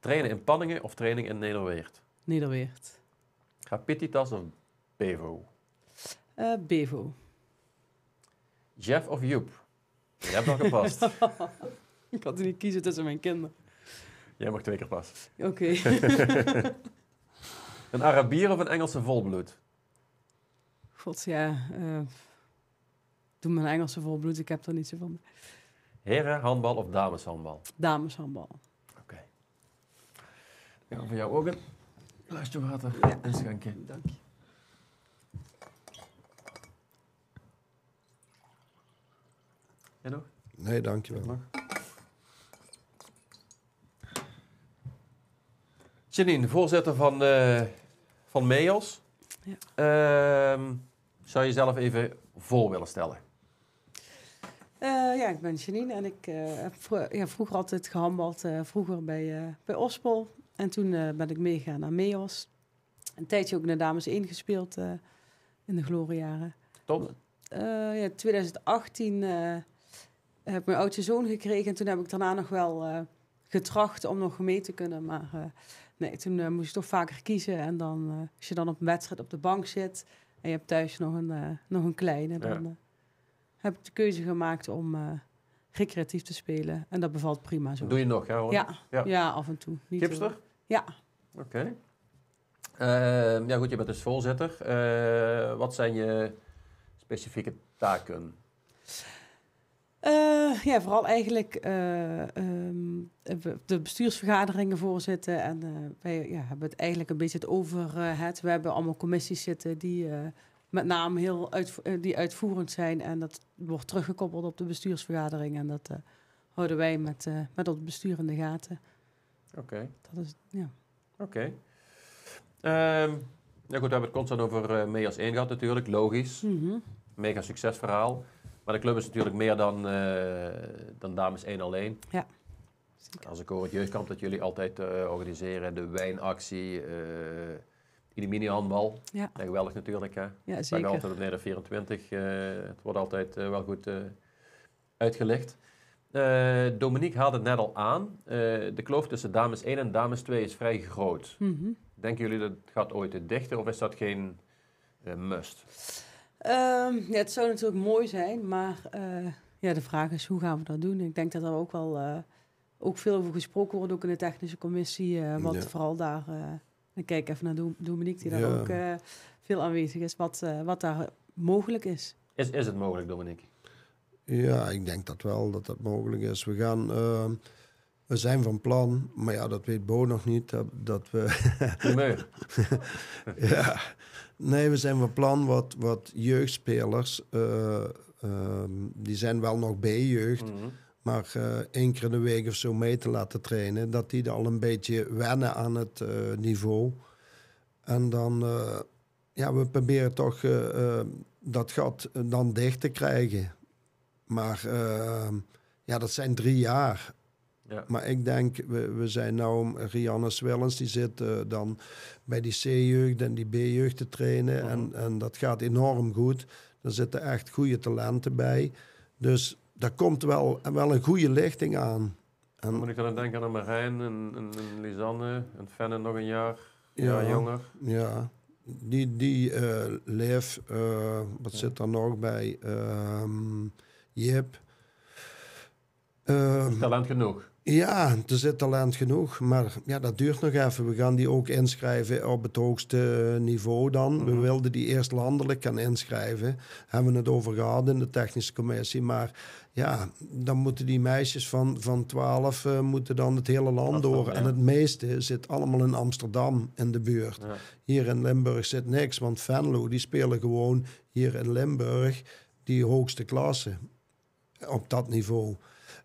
Trainen in Panningen of training in Nederweert? Nederweert. Grapititas of Bevo? Eh, Bevo. Jeff of Joep? Je hebt al gepast. [laughs] Ik had niet kiezen tussen mijn kinderen. Jij mag twee keer passen. Oké. [laughs] Een Arabier of een Engelse volbloed? God, ja. eh doe mijn Engelse volbloed. Ik heb er niet zo van. Heren, handbal of dameshandbal? Dameshandbal. Oké. Ik ga voor jou ook een glaasje water inschenken. Dank je. En nog? Nee, dankjewel. Janine, voorzitter van, eh van MEOS. Ja. Ehm, zou je jezelf even voor willen stellen? Eh, ja, ik ben Janine en ik eh, heb vro- ja, vroeger altijd gehandbald. eh, vroeger bij, eh bij Ospel. En toen eh, ben ik meegegaan naar MEOS. Een tijdje ook de dames 1 gespeeld eh, in de gloriejaren. Top. Eh, ja, 2018 eh, heb ik mijn oudste zoon gekregen. En toen heb ik daarna nog wel eh, getracht om nog mee te kunnen. Maar eh, nee, toen eh, moest ik toch vaker kiezen. En dan, eh, als je dan op een wedstrijd op de bank zit... en je hebt thuis nog een, eh, nog een kleine... dan Ja. heb ik de keuze gemaakt om recreatief te spelen. En dat bevalt prima zo. Doe je nog, hè? Ron? ja, Ja. ja. af en toe. Niet Gipster? heel- Ja. Oké. Ehm, ja, goed, je bent dus voorzitter. Wat zijn je specifieke taken? Eh, ja, vooral eigenlijk eh, ehm, de bestuursvergaderingen voorzitten. En eh, wij ja, hebben het eigenlijk een beetje het over het. We hebben allemaal commissies zitten die met name heel die uitvoerend zijn. En dat wordt teruggekoppeld op de bestuursvergadering. En dat houden wij met, met het bestuur in de gaten. Oké, Dat is, ja. oké. Ehm, ja, goed, we hebben het constant over uh, MEAS 1 gehad natuurlijk, logisch. Mhm. Mega succesverhaal. Maar de club is natuurlijk meer dan, eh, dan dames 1 alleen. Ja, zeker. Als ik hoor het jeugdkamp dat jullie altijd eh, organiseren, de wijnactie, eh die mini-handbal. Ja. Ja, geweldig natuurlijk, hè? Ja, zeker. altijd op Neder 24. eh, het wordt altijd wel goed uitgelegd. Dominique haalde het net al aan. De kloof tussen dames 1 en dames 2 is vrij groot. Mhm. Denken jullie dat het gaat ooit te dichter of is dat geen must? Ehm, ja, het zou natuurlijk mooi zijn, maar eh, ja, de vraag is hoe gaan we dat doen? Ik denk dat er ook wel eh, ook veel over gesproken wordt, ook in de technische commissie. eh, wat Ja. vooral daar, eh, ik kijk even naar Dom- Dominique, die daar Ja. ook eh, veel aanwezig is, wat, eh, wat daar mogelijk is. Is, is het mogelijk, Dominique? Ja, ik denk dat wel dat dat mogelijk is. We gaan, ehm, we zijn van plan, maar ja, dat weet Bo nog niet, dat, dat we Primeur. [laughs] ja. Nee, we zijn van plan wat, wat jeugdspelers. eh, ehm, die zijn wel nog B-jeugd. Mhm. Maar eh, één keer in de week of zo mee te laten trainen. Dat die al een beetje wennen aan het eh, niveau. En dan, ja, we proberen toch eh, eh, dat gat dan dicht te krijgen. Maar eh, ja, dat zijn drie jaar. Ja. Maar ik denk, we, we zijn nou, Rianne Swellens, die zit eh, dan bij die C-jeugd en die B-jeugd te trainen. Mhm. en, en dat gaat enorm goed. Er zitten echt goede talenten bij. Dus daar komt wel, wel een goede lichting aan. Dan En, moet ik dan aan denken aan Marijn en, en, en Lisanne en Fenne nog een jaar, Ja. jonger. ja, die, die Liv, eh, wat Ja. zit er nog bij? Ehm, Jip. Ehm, Talent genoeg. Ja, er zit talent genoeg, maar ja, dat duurt nog even. We gaan die ook inschrijven op het hoogste niveau dan. We Mhm. wilden die eerst landelijk gaan inschrijven. Hebben we het over gehad in de technische commissie. Maar ja, dan moeten die meisjes van, van 12 eh, moeten dan het hele land door. ja. En het meeste zit allemaal in Amsterdam in de buurt. Ja. Hier in Limburg zit niks, want Venlo die spelen gewoon hier in Limburg die hoogste klasse op dat niveau.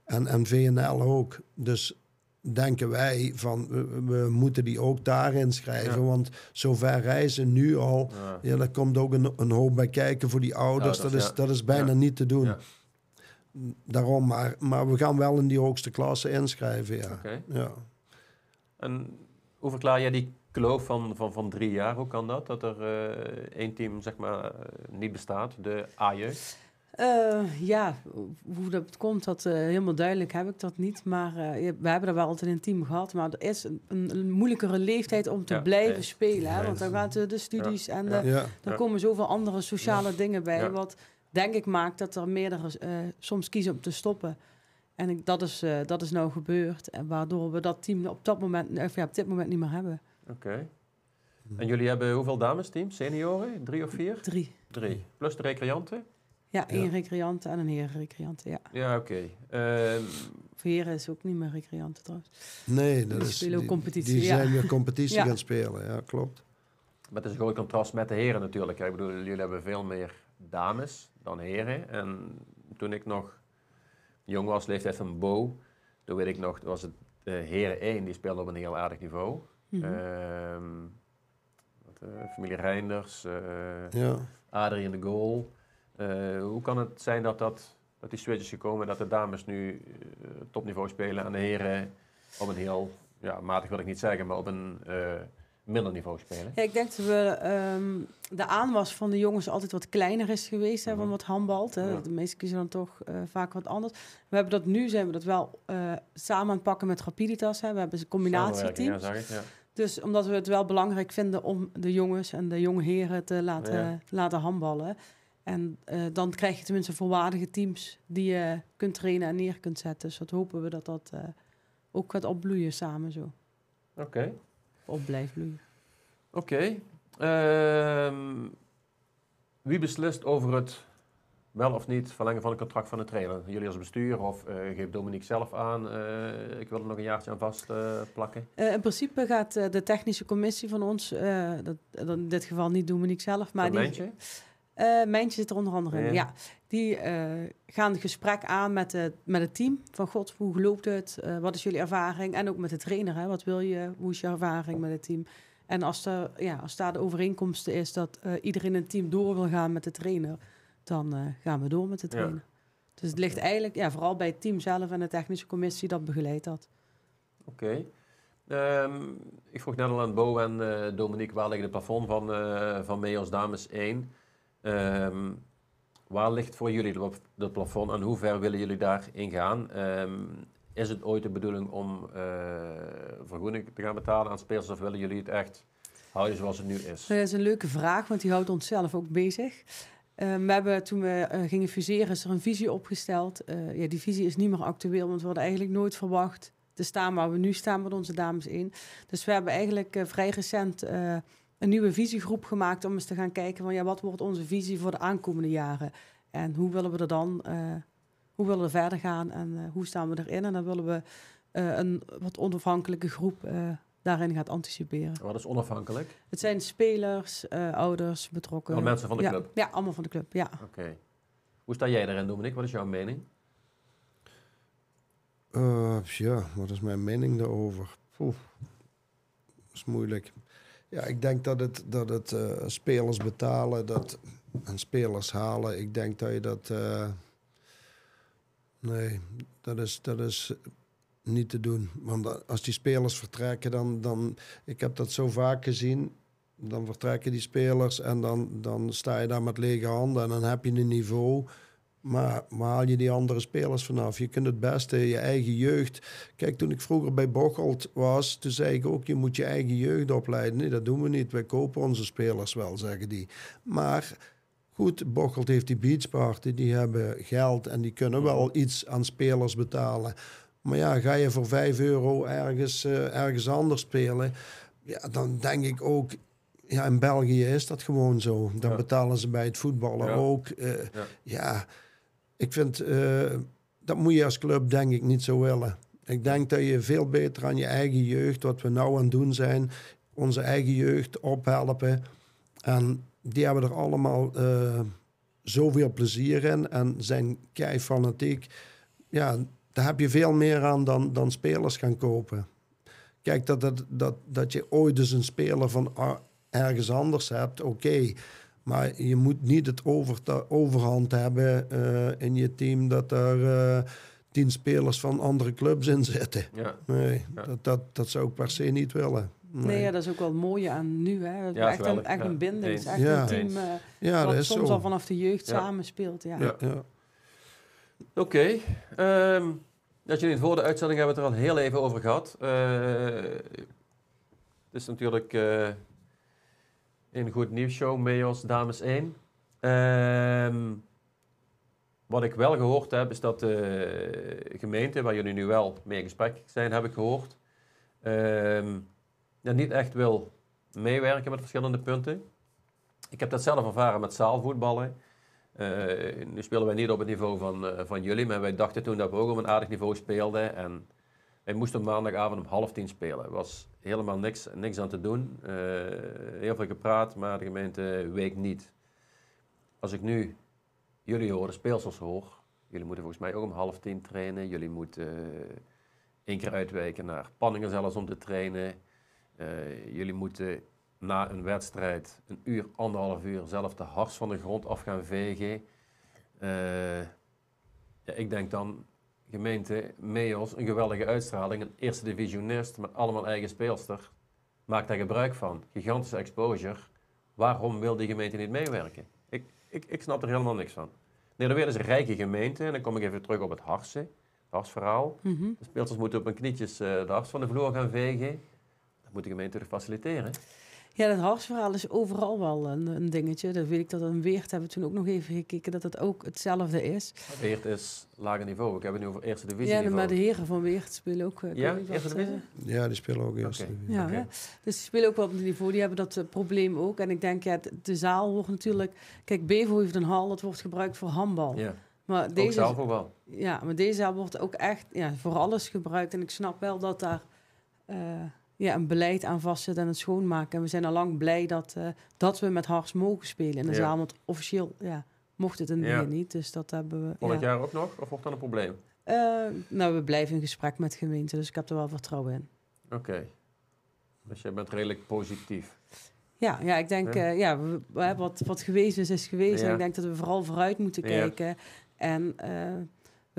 En, en VNL ook. Dus denken wij van we, we moeten die ook daar inschrijven, Ja. want zover reizen nu al. Ja. Ja, daar komt ook een, een hoop bij kijken voor die ouders. Dat, is, dat is bijna niet te doen. Daarom, maar, maar we gaan wel in die hoogste klasse inschrijven, ja. Ja. En hoe verklaar jij die kloof van, van, van drie jaar? Hoe kan dat? Dat er eh, één team zeg maar, eh, niet bestaat, de A-jeugd? Eh, ja, hoe dat komt, dat eh, helemaal duidelijk heb ik dat niet. Maar eh, we hebben er wel altijd een team gehad. Maar er is een, moeilijkere leeftijd om te Ja, blijven nee. spelen. Hè? Want dan gaan de, de studies en Ja. de, ja. dan Ja. komen zoveel andere sociale dingen bij. Ja. Wat denk ik maakt dat er meerdere eh, soms kiezen om te stoppen. En ik, dat, is, eh, dat is nou gebeurd. En waardoor we dat team op, dat moment, of ja, op dit moment niet meer hebben. Oké. En jullie hebben hoeveel damesteams? Senioren? Drie of vier? Drie. Drie. Plus de recreanten? Ja, één recreante en een herenrecreante, ja. Ja, oké. Ehm, Voor heren is ook niet meer recreante trouwens. Nee, dat Die is, spelen ook die- competitie, Die ja. zijn weer competitie Ja. gaan spelen, ja, klopt. Maar het is een groot contrast met de heren natuurlijk. Ik bedoel, jullie hebben veel meer dames dan heren. En toen ik nog jong was, leeftijd van Bo, toen weet ik nog, was het de heren 1, die speelde op een heel aardig niveau. Mhm. Ehm, wat, eh, familie Reinders, eh Ja. Adrie in de goal. Eh, hoe kan het zijn dat, dat, dat die switch is gekomen, dat de dames nu eh, topniveau spelen en de heren op een heel, ja, matig wil ik niet zeggen, maar op een eh, minder niveau spelen? Ja, ik denk dat we, ehm, de aanwas van de jongens altijd wat kleiner is geweest, hè, van Mhm. wat handbalt. Hè. Ja. De meesten kiezen dan toch vaak wat anders. We hebben dat nu, zijn we dat wel samen aan het pakken met Rapiditas. Hè. We hebben een Samenwerking, combinatieteams. Ja. Dus omdat we het wel belangrijk vinden om de jongens en de jonge heren te laten, laten handballen. En eh, dan krijg je tenminste volwaardige teams die je kunt trainen en neer kunt zetten. Dus dat hopen we dat dat eh, ook gaat opbloeien samen zo. Oké. Op blijft bloeien. Oké. Ehm, wie beslist over het wel of niet verlengen van het contract van de trainer? Jullie als bestuur of eh, geeft Dominique zelf aan? ik wil er nog een jaartje aan vast plakken. In principe gaat de technische commissie van ons, dat, dat in dit geval niet Dominique zelf, maar Een die, Mijntje? Eh, Mijntje zit er onder andere in. Ja. Ja. Die eh, gaan het gesprek aan met, de, met het team. Van god, hoe loopt het? Eh, wat is jullie ervaring? En ook met de trainer. Hè? Wat wil je? Hoe is je ervaring met het team? En als, er, ja, als daar de overeenkomst is dat iedereen in het team door wil gaan met de trainer, dan gaan we door met de Ja. trainer. Dus het ligt eigenlijk ja, vooral bij het team zelf en de technische commissie dat begeleidt dat. Oké. Ehm, ik vroeg net al aan Bo en Dominique, waar ligt het plafond van, van Meos Dames 1? Ehm, waar ligt voor jullie het plafond en hoe ver willen jullie daarin gaan? Ehm, is het ooit de bedoeling om eh vergoeding te gaan betalen aan spelers of willen jullie het echt houden zoals het nu is? Dat is een leuke vraag, want die houdt ons zelf ook bezig. Eh, we hebben, toen we eh, gingen fuseren, is er een visie opgesteld. Eh, ja, die visie is niet meer actueel, want we hadden eigenlijk nooit verwacht te staan waar we nu staan met onze dames in. Dus we hebben eigenlijk vrij recent een nieuwe visiegroep gemaakt om eens te gaan kijken van ja, wat wordt onze visie voor de aankomende jaren? En hoe willen we er dan, eh, hoe willen we verder gaan en eh, hoe staan we erin? En dan willen we eh, een wat onafhankelijke groep eh, daarin gaat anticiperen. Wat is onafhankelijk? Het zijn spelers, eh, ouders, betrokken. Alle mensen van de ja. club? Ja, allemaal van de club, ja. Oké. Hoe sta jij daarin, Dominique? Wat is jouw mening? Eh, ja, wat is mijn mening daarover? Poeh, dat is moeilijk. Ja, ik denk dat het, dat het eh, spelers betalen dat, en spelers halen. Ik denk dat je dat. eh, nee, dat is, dat is niet te doen. Want als die spelers vertrekken, dan, dan. Ik heb dat zo vaak gezien. Dan vertrekken die spelers en dan, dan sta je daar met lege handen en dan heb je een niveau. Maar, maar haal je die andere spelers vanaf? Je kunt het beste je eigen jeugd. Kijk, toen ik vroeger bij Bocholt was, toen zei ik ook: je moet je eigen jeugd opleiden. Nee, dat doen we niet. Wij kopen onze spelers wel, zeggen die. Maar goed, Bocholt heeft die beachparty, die hebben geld en die kunnen wel iets aan spelers betalen. Maar ja, ga je voor 5 euro ergens, eh, ergens anders spelen, ja, dan denk ik ook. Ja, in België is dat gewoon zo. Dan Ja. betalen ze bij het voetballen Ja. ook. eh, Ja. ja, ik vind eh, dat moet je als club denk ik niet zo willen. Ik denk dat je veel beter aan je eigen jeugd, wat we nou aan het doen zijn, onze eigen jeugd ophelpen. En die hebben er allemaal eh, zoveel plezier in en zijn kei fanatiek. Ja, daar heb je veel meer aan dan, dan spelers gaan kopen. Kijk, dat, dat, dat, dat je ooit dus een speler van ergens anders hebt, oké. Maar je moet niet het overta- overhand hebben eh, in je team dat er eh, tien spelers van andere clubs in zitten. Ja. Nee, Ja. dat, dat, dat zou ik per se niet willen. Nee, ja, dat is ook wel het mooie aan nu. Hè. Hebben Ja, echt, een, echt een Ja, binding. Het is echt een team eh, ja, dat soms zo. al vanaf de jeugd Ja. samen speelt. Ja. ja, ja. Oké. ehm, dat jullie het voor de uitzending hebben we het er al heel even over gehad. Eh, het is natuurlijk een goed nieuwsshow, Meos Dames 1. Ehm, wat ik wel gehoord heb, is dat de gemeente, waar jullie nu wel mee in gesprek zijn, heb ik gehoord, ehm, niet echt wil meewerken met verschillende punten. Ik heb dat zelf ervaren met zaalvoetballen. Eh, nu spelen wij niet op het niveau van, eh, van jullie, maar wij dachten toen dat we ook op een aardig niveau speelden. En wij moesten maandagavond om half tien spelen. Was helemaal niks, niks aan te doen. Eh, heel veel gepraat, maar de gemeente week niet. Als ik nu jullie hoor, de speelsels hoor, jullie moeten volgens mij ook om half tien trainen. Jullie moeten eh, één keer uitwijken naar Panningen zelfs om te trainen. Eh, jullie moeten na een wedstrijd een uur, anderhalf uur zelf de hars van de grond af gaan vegen. Ja, ik denk dan, gemeente, Meos, een geweldige uitstraling, een eerste divisionist met allemaal eigen speelster. Maak daar gebruik van. Gigantische exposure. Waarom wil die gemeente niet meewerken? Ik, ik, ik snap er helemaal niks van. Nederweer is een rijke gemeente. En dan kom ik even terug op het Harsen. Het Harsverhaal. De speelsters moeten op hun knietjes eh, de hars van de vloer gaan vegen. Dat moet de gemeente faciliteren. Ja, dat harsverhaal is overal wel een, een dingetje. Dat weet ik dat in Weert hebben we toen ook nog even gekeken dat het ook hetzelfde is. Weert is lager niveau. Ik heb het nu over eerste divisie Ja, niveau. maar de heren van Weert spelen ook. eh, Ja, eerste divisie? eh, Ja, die spelen ook eerst. Oké. Ja, dus die spelen ook wel op het niveau. Die hebben dat eh, probleem ook. En ik denk, ja, de, zaal wordt natuurlijk... Kijk, Bevo heeft een hal, dat wordt gebruikt voor handbal. Ja, Maar ook deze, zelf ook wel. ja, maar deze zaal wordt ook echt ja, voor alles gebruikt. En ik snap wel dat daar eh, ja, een beleid aan vastzit en het schoonmaken. En we zijn al lang blij dat, eh, dat we met Hars mogen spelen in de Ja. zaal. Want officieel ja, mocht het in het Ja. begin niet. Dus dat hebben we... Volgend ja. jaar ook nog? Of wordt dat een probleem? Eh, nou, we blijven in gesprek met gemeenten. Dus ik heb er wel vertrouwen in. Oké. Dus je bent redelijk positief. Ja, ja ik denk, Ja. ja. we, wat, wat gewezen is, is gewezen. Ja. En ik denk dat we vooral vooruit moeten kijken. En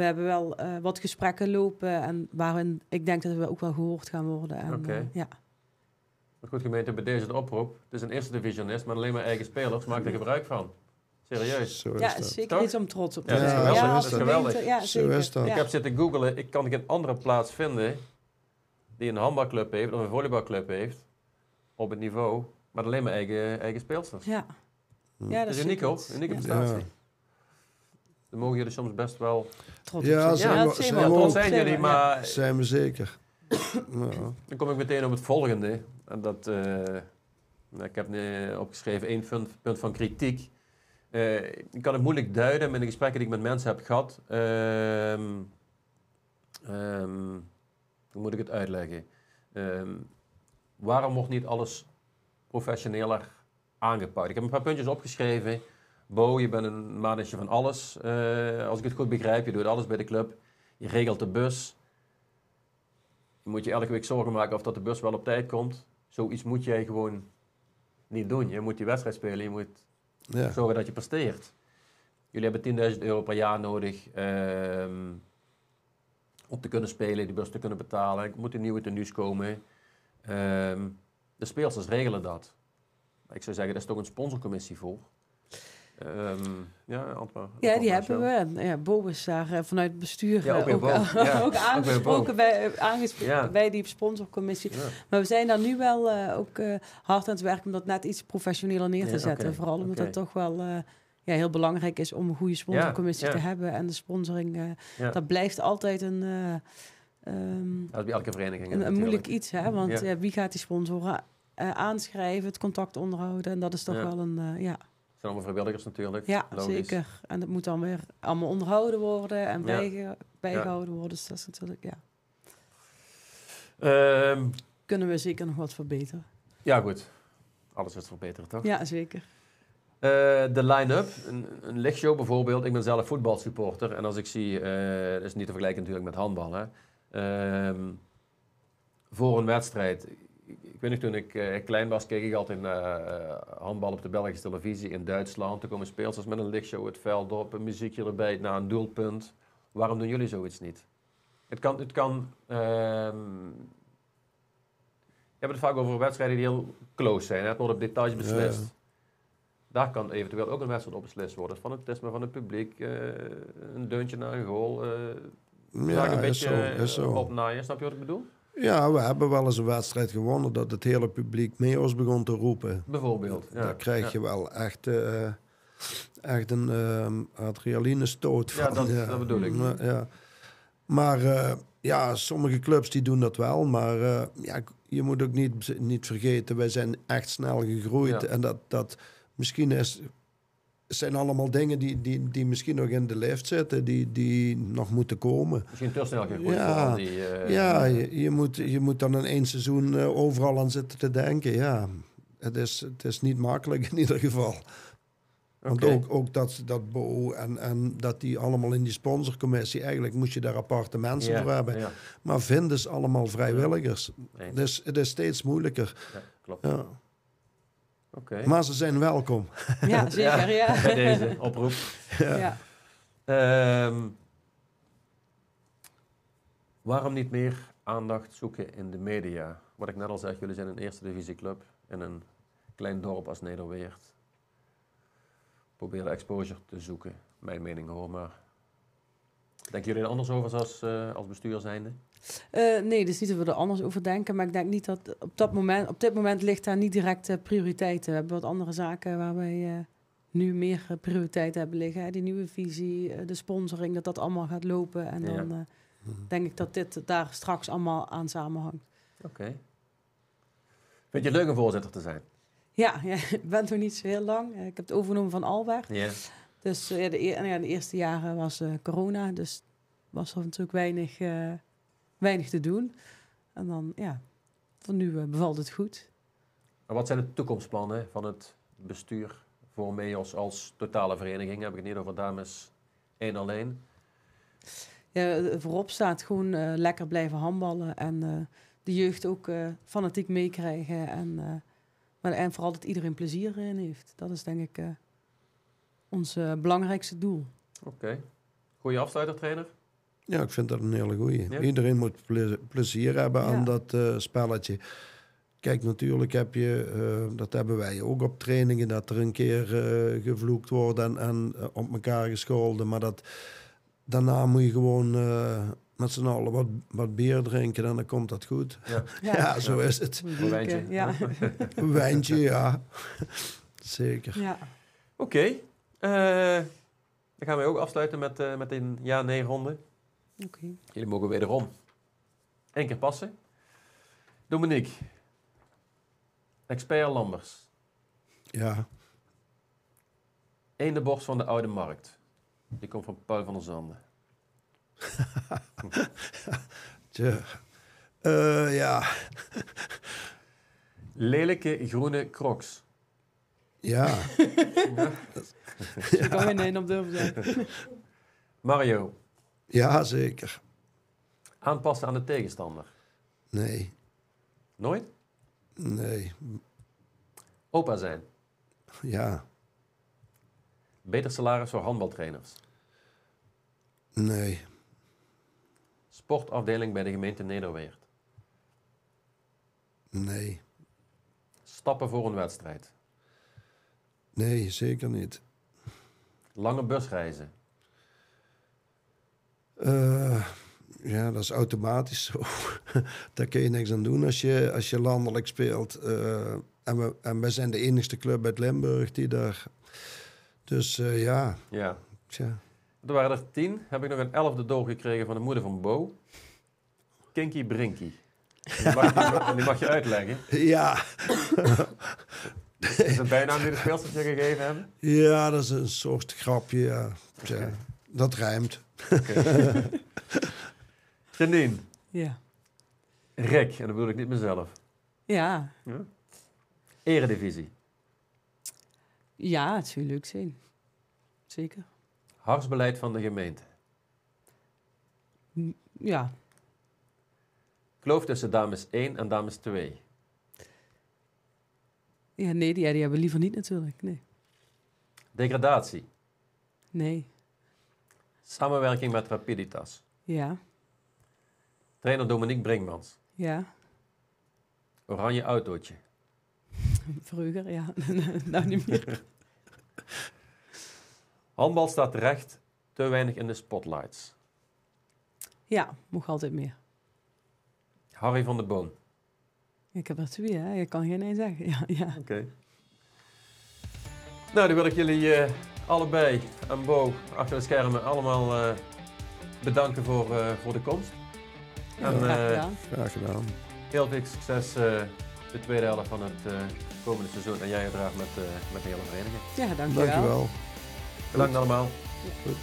we hebben wel eh, wat gesprekken lopen. En waarin ik denk dat we ook wel gehoord gaan worden. En, Oké. eh, ja. Maar goed, gemeente, bij deze de oproep. Het is een eerste divisionist, maar alleen maar eigen spelers. Maak er gebruik van. Serieus. Zo is ja, dat. zeker Toch? iets om trots op te Ja, dat is geweldig, dat is geweldig. Ja, Zo is dat. Ja. Ik heb zitten googelen. Ik kan geen andere plaats vinden die een handbalclub heeft of een volleybalclub heeft op het niveau, maar alleen maar eigen, eigen speelsters. Ja. Hm. Ja, Dat is uniek hoor, unieke Ja. prestatie. Dan mogen jullie soms best wel... Trots Ja, zijn. zijn Ja, we- zijn we trots zijn jullie, maar Zijn we zeker. [coughs] ja. dan kom ik meteen op het volgende. En dat, eh, ik heb opgeschreven één punt, punt van kritiek. Eh, ik kan het moeilijk duiden met de gesprekken die ik met mensen heb gehad. Ehm, ehm, hoe moet ik het uitleggen? Ehm, waarom wordt niet alles professioneler aangepakt? Ik heb een paar puntjes opgeschreven. Bo, je bent een manager van alles. eh, als ik het goed begrijp, je doet alles bij de club. Je regelt de bus. Je moet je elke week zorgen maken of dat de bus wel op tijd komt. Zoiets moet jij gewoon niet doen. Je moet die wedstrijd spelen. Je moet Ja. zorgen dat je presteert. Jullie hebben 10.000 euro per jaar nodig ehm, om te kunnen spelen, die bus te kunnen betalen. Er moeten nieuwe tenues komen. Ehm, de speelsters regelen dat. Ik zou zeggen, daar is toch een sponsorcommissie voor. Ehm, ja, Antwerp. Ja, die hebben we. Ja, Bo is daar eh, vanuit het bestuur Ja, ook eh, ook. Ja, [laughs] ook aangesproken, bij, eh, aangesproken Ja. bij die sponsorcommissie. Ja. Maar we zijn daar nu wel eh, ook eh, hard aan het werken om dat net iets professioneler neer te Ja, zetten. Vooral omdat het toch wel eh, ja, heel belangrijk is om een goede sponsorcommissie Ja, te ja. hebben. En de sponsoring, eh, Ja. dat blijft altijd een, eh, ehm, Dat is bij elke vereniging. een, moeilijk iets. Hè? Want Ja. ja, wie gaat die sponsoren eh, aanschrijven, het contact onderhouden? En dat is toch Ja. wel een, eh, ja, Het zijn allemaal vrijwilligers natuurlijk. ja logisch. zeker. En dat moet dan weer allemaal onderhouden worden en bijge- bijgehouden worden. Dus dat is natuurlijk, ja, Ehm, kunnen we zeker nog wat verbeteren. ja, goed. Alles is verbeterd, toch? Ja, zeker. Eh, de line-up, een, een lichtshow bijvoorbeeld. Ik ben zelf voetbalsupporter. En als ik zie, eh dat is niet te vergelijken natuurlijk met handbal. Hè. Ehm, voor een wedstrijd. Ik, ik weet nog, toen ik eh, klein was, keek ik altijd naar eh, handbal op de Belgische televisie in Duitsland. Toen komen speelsters met een lichtshow het veld op, een muziekje erbij, na een doelpunt. Waarom doen jullie zoiets niet? Het kan, het kan ehm, je hebt het vaak over wedstrijden die heel close zijn. Hè? Het wordt op details beslist. Ja. Daar kan eventueel ook een wedstrijd op beslist worden. Fanatisme van het publiek, eh, een deuntje naar een goal. Ja, een beetje zo, is zo. opnaaien. Snap je wat ik bedoel? Ja, we hebben wel eens een wedstrijd gewonnen dat het hele publiek Meos begon te roepen. Bijvoorbeeld. Ja. Daar krijg je wel echt, eh, echt een ehm adrenalinestoot Ja, van. dat- dat bedoel ik. Maar, ja. maar eh, ja, sommige clubs die doen dat wel. Maar eh, ja, je moet ook niet, niet vergeten, wij zijn echt snel gegroeid. Ja. En dat, dat misschien is het zijn allemaal dingen die, die, die misschien nog in de lift zitten, die, die nog moeten komen. Misschien te snel gegroeid Ja. die... eh, Ja, je, je, moet, je moet dan in één seizoen eh, overal aan zitten te denken. Ja, het is, het is niet makkelijk in ieder geval. Want ook, ook dat, dat Bo en, en dat die allemaal in die sponsorcommissie, eigenlijk moest je daar aparte mensen voor hebben. Maar vinden ze allemaal vrijwilligers. Dus het is steeds moeilijker. ja klopt. Ja. Oké. Maar ze zijn welkom. Ja, [laughs] zeker. Ja. [laughs] Bij deze oproep. Ja. Ehm, waarom niet meer aandacht zoeken in de media? Wat ik net al zeg, jullie zijn een eerste divisieclub in een klein dorp als Nederweert. Probeer de exposure te zoeken, mijn mening hoor, maar... Denken jullie er anders over als, eh, als bestuur zijnde? Eh, nee, dus niet dat we er anders over denken. Maar ik denk niet dat op, dat moment, op dit moment ligt daar niet direct eh, prioriteit. We hebben wat andere zaken waar wij eh, nu meer eh, prioriteit hebben liggen. Hè. Die nieuwe visie, de sponsoring, dat dat allemaal gaat lopen. En Ja. dan denk ik dat dit daar straks allemaal aan samenhangt. Oké. Vind je het leuk om voorzitter te zijn? Ja, [laughs] ja ik ben nog niet zo heel lang. Ik heb het overgenomen van Albert. Ja. Dus eh, de, ja, de eerste jaren was corona. Dus was er natuurlijk weinig, weinig te doen. En dan, ja, voor nu eh, bevalt het goed. Maar wat zijn de toekomstplannen van het bestuur voor MEOS als totale vereniging? Heb ik het niet over dames één alleen? Ja, voorop staat gewoon eh, lekker blijven handballen en eh, de jeugd ook fanatiek meekrijgen. En, maar, en vooral dat iedereen plezier in heeft. Dat is denk ik ons belangrijkste doel. Oké. Goeie afsluiter, trainer? Ja, ik vind dat een hele goeie. Ja. Iedereen moet ple- plezier hebben aan Ja. dat eh, spelletje. Kijk, natuurlijk heb je, eh, dat hebben wij ook op trainingen, dat er een keer eh, gevloekt wordt en, en op elkaar gescholden. Maar dat, daarna moet je gewoon eh, met z'n allen wat, wat bier drinken en dan komt dat goed. Ja. [laughs] Ja, zo is het. Een wijntje. Ja. [laughs] Een wijntje, ja. [laughs] Zeker. ja. Oké. Eh, dan gaan we ook afsluiten met, eh, met een ja-nee-ronde. Oké. Jullie mogen wederom één keer passen. Dominique. Expert Lambers. Ja, Eén de borst van de Oude Markt. Die komt van Paul van der Zanden. [laughs] tja. Eh, ja. Lelijke groene crocs. ja. Ik kan geen nee op durven zeggen. Mario. Ja, zeker. Aanpassen aan de tegenstander. Nee, Nooit? nee, Opa zijn. ja, Beter salaris voor handbaltrainers. nee, Sportafdeling bij de gemeente Nederweert. nee, Stappen voor een wedstrijd. nee, zeker niet. Lange busreizen. Eh, ja, dat is automatisch zo. [laughs] Daar kun je niks aan doen als je, als je landelijk speelt. Eh, en, we, en wij zijn de enigste club uit Limburg die daar... Dus eh, ja, Ja. tja. Er waren er tien. Heb ik nog een elfde doorgekregen van de moeder van Bo. Kinky Brinky. Die mag, die, [laughs] die mag je uitleggen. Ja, Is het bijnaam die de speelsters je gegeven hebben? ja, dat is een soort grapje, ja. Dat rijmt. [laughs] Janine. Ja. Rick, en dat bedoel ik niet mezelf. Ja. Eredivisie. ja, het zou leuk zijn. Zeker. Harsbeleid van de gemeente. Ja. Kloof tussen dames 1 en dames 2. Ja, nee, die, ja, die hebben we liever niet natuurlijk. Nee. Degradatie. Nee. Samenwerking met Rapiditas. Ja. Trainer Dominique Brinkmans. Ja. Oranje autootje. [laughs] Vroeger, ja. [laughs] nou niet meer. [laughs] Handbal staat terecht te weinig in de spotlights. Ja, mocht altijd meer. Harry van de Boon. Ik heb er twee, hè. Je kan geen nee zeggen. Ja, ja. Oké. Nou, dan wil ik jullie eh, allebei en Bo achter de schermen allemaal eh, bedanken voor, eh, voor de komst. En Graag eh, gedaan. Graag gedaan. heel veel succes eh, de tweede helft van het eh, komende seizoen. En jij uiteraard met, eh, met de hele vereniging. Ja, dankjewel. Dankjewel. Bedankt allemaal. Goed.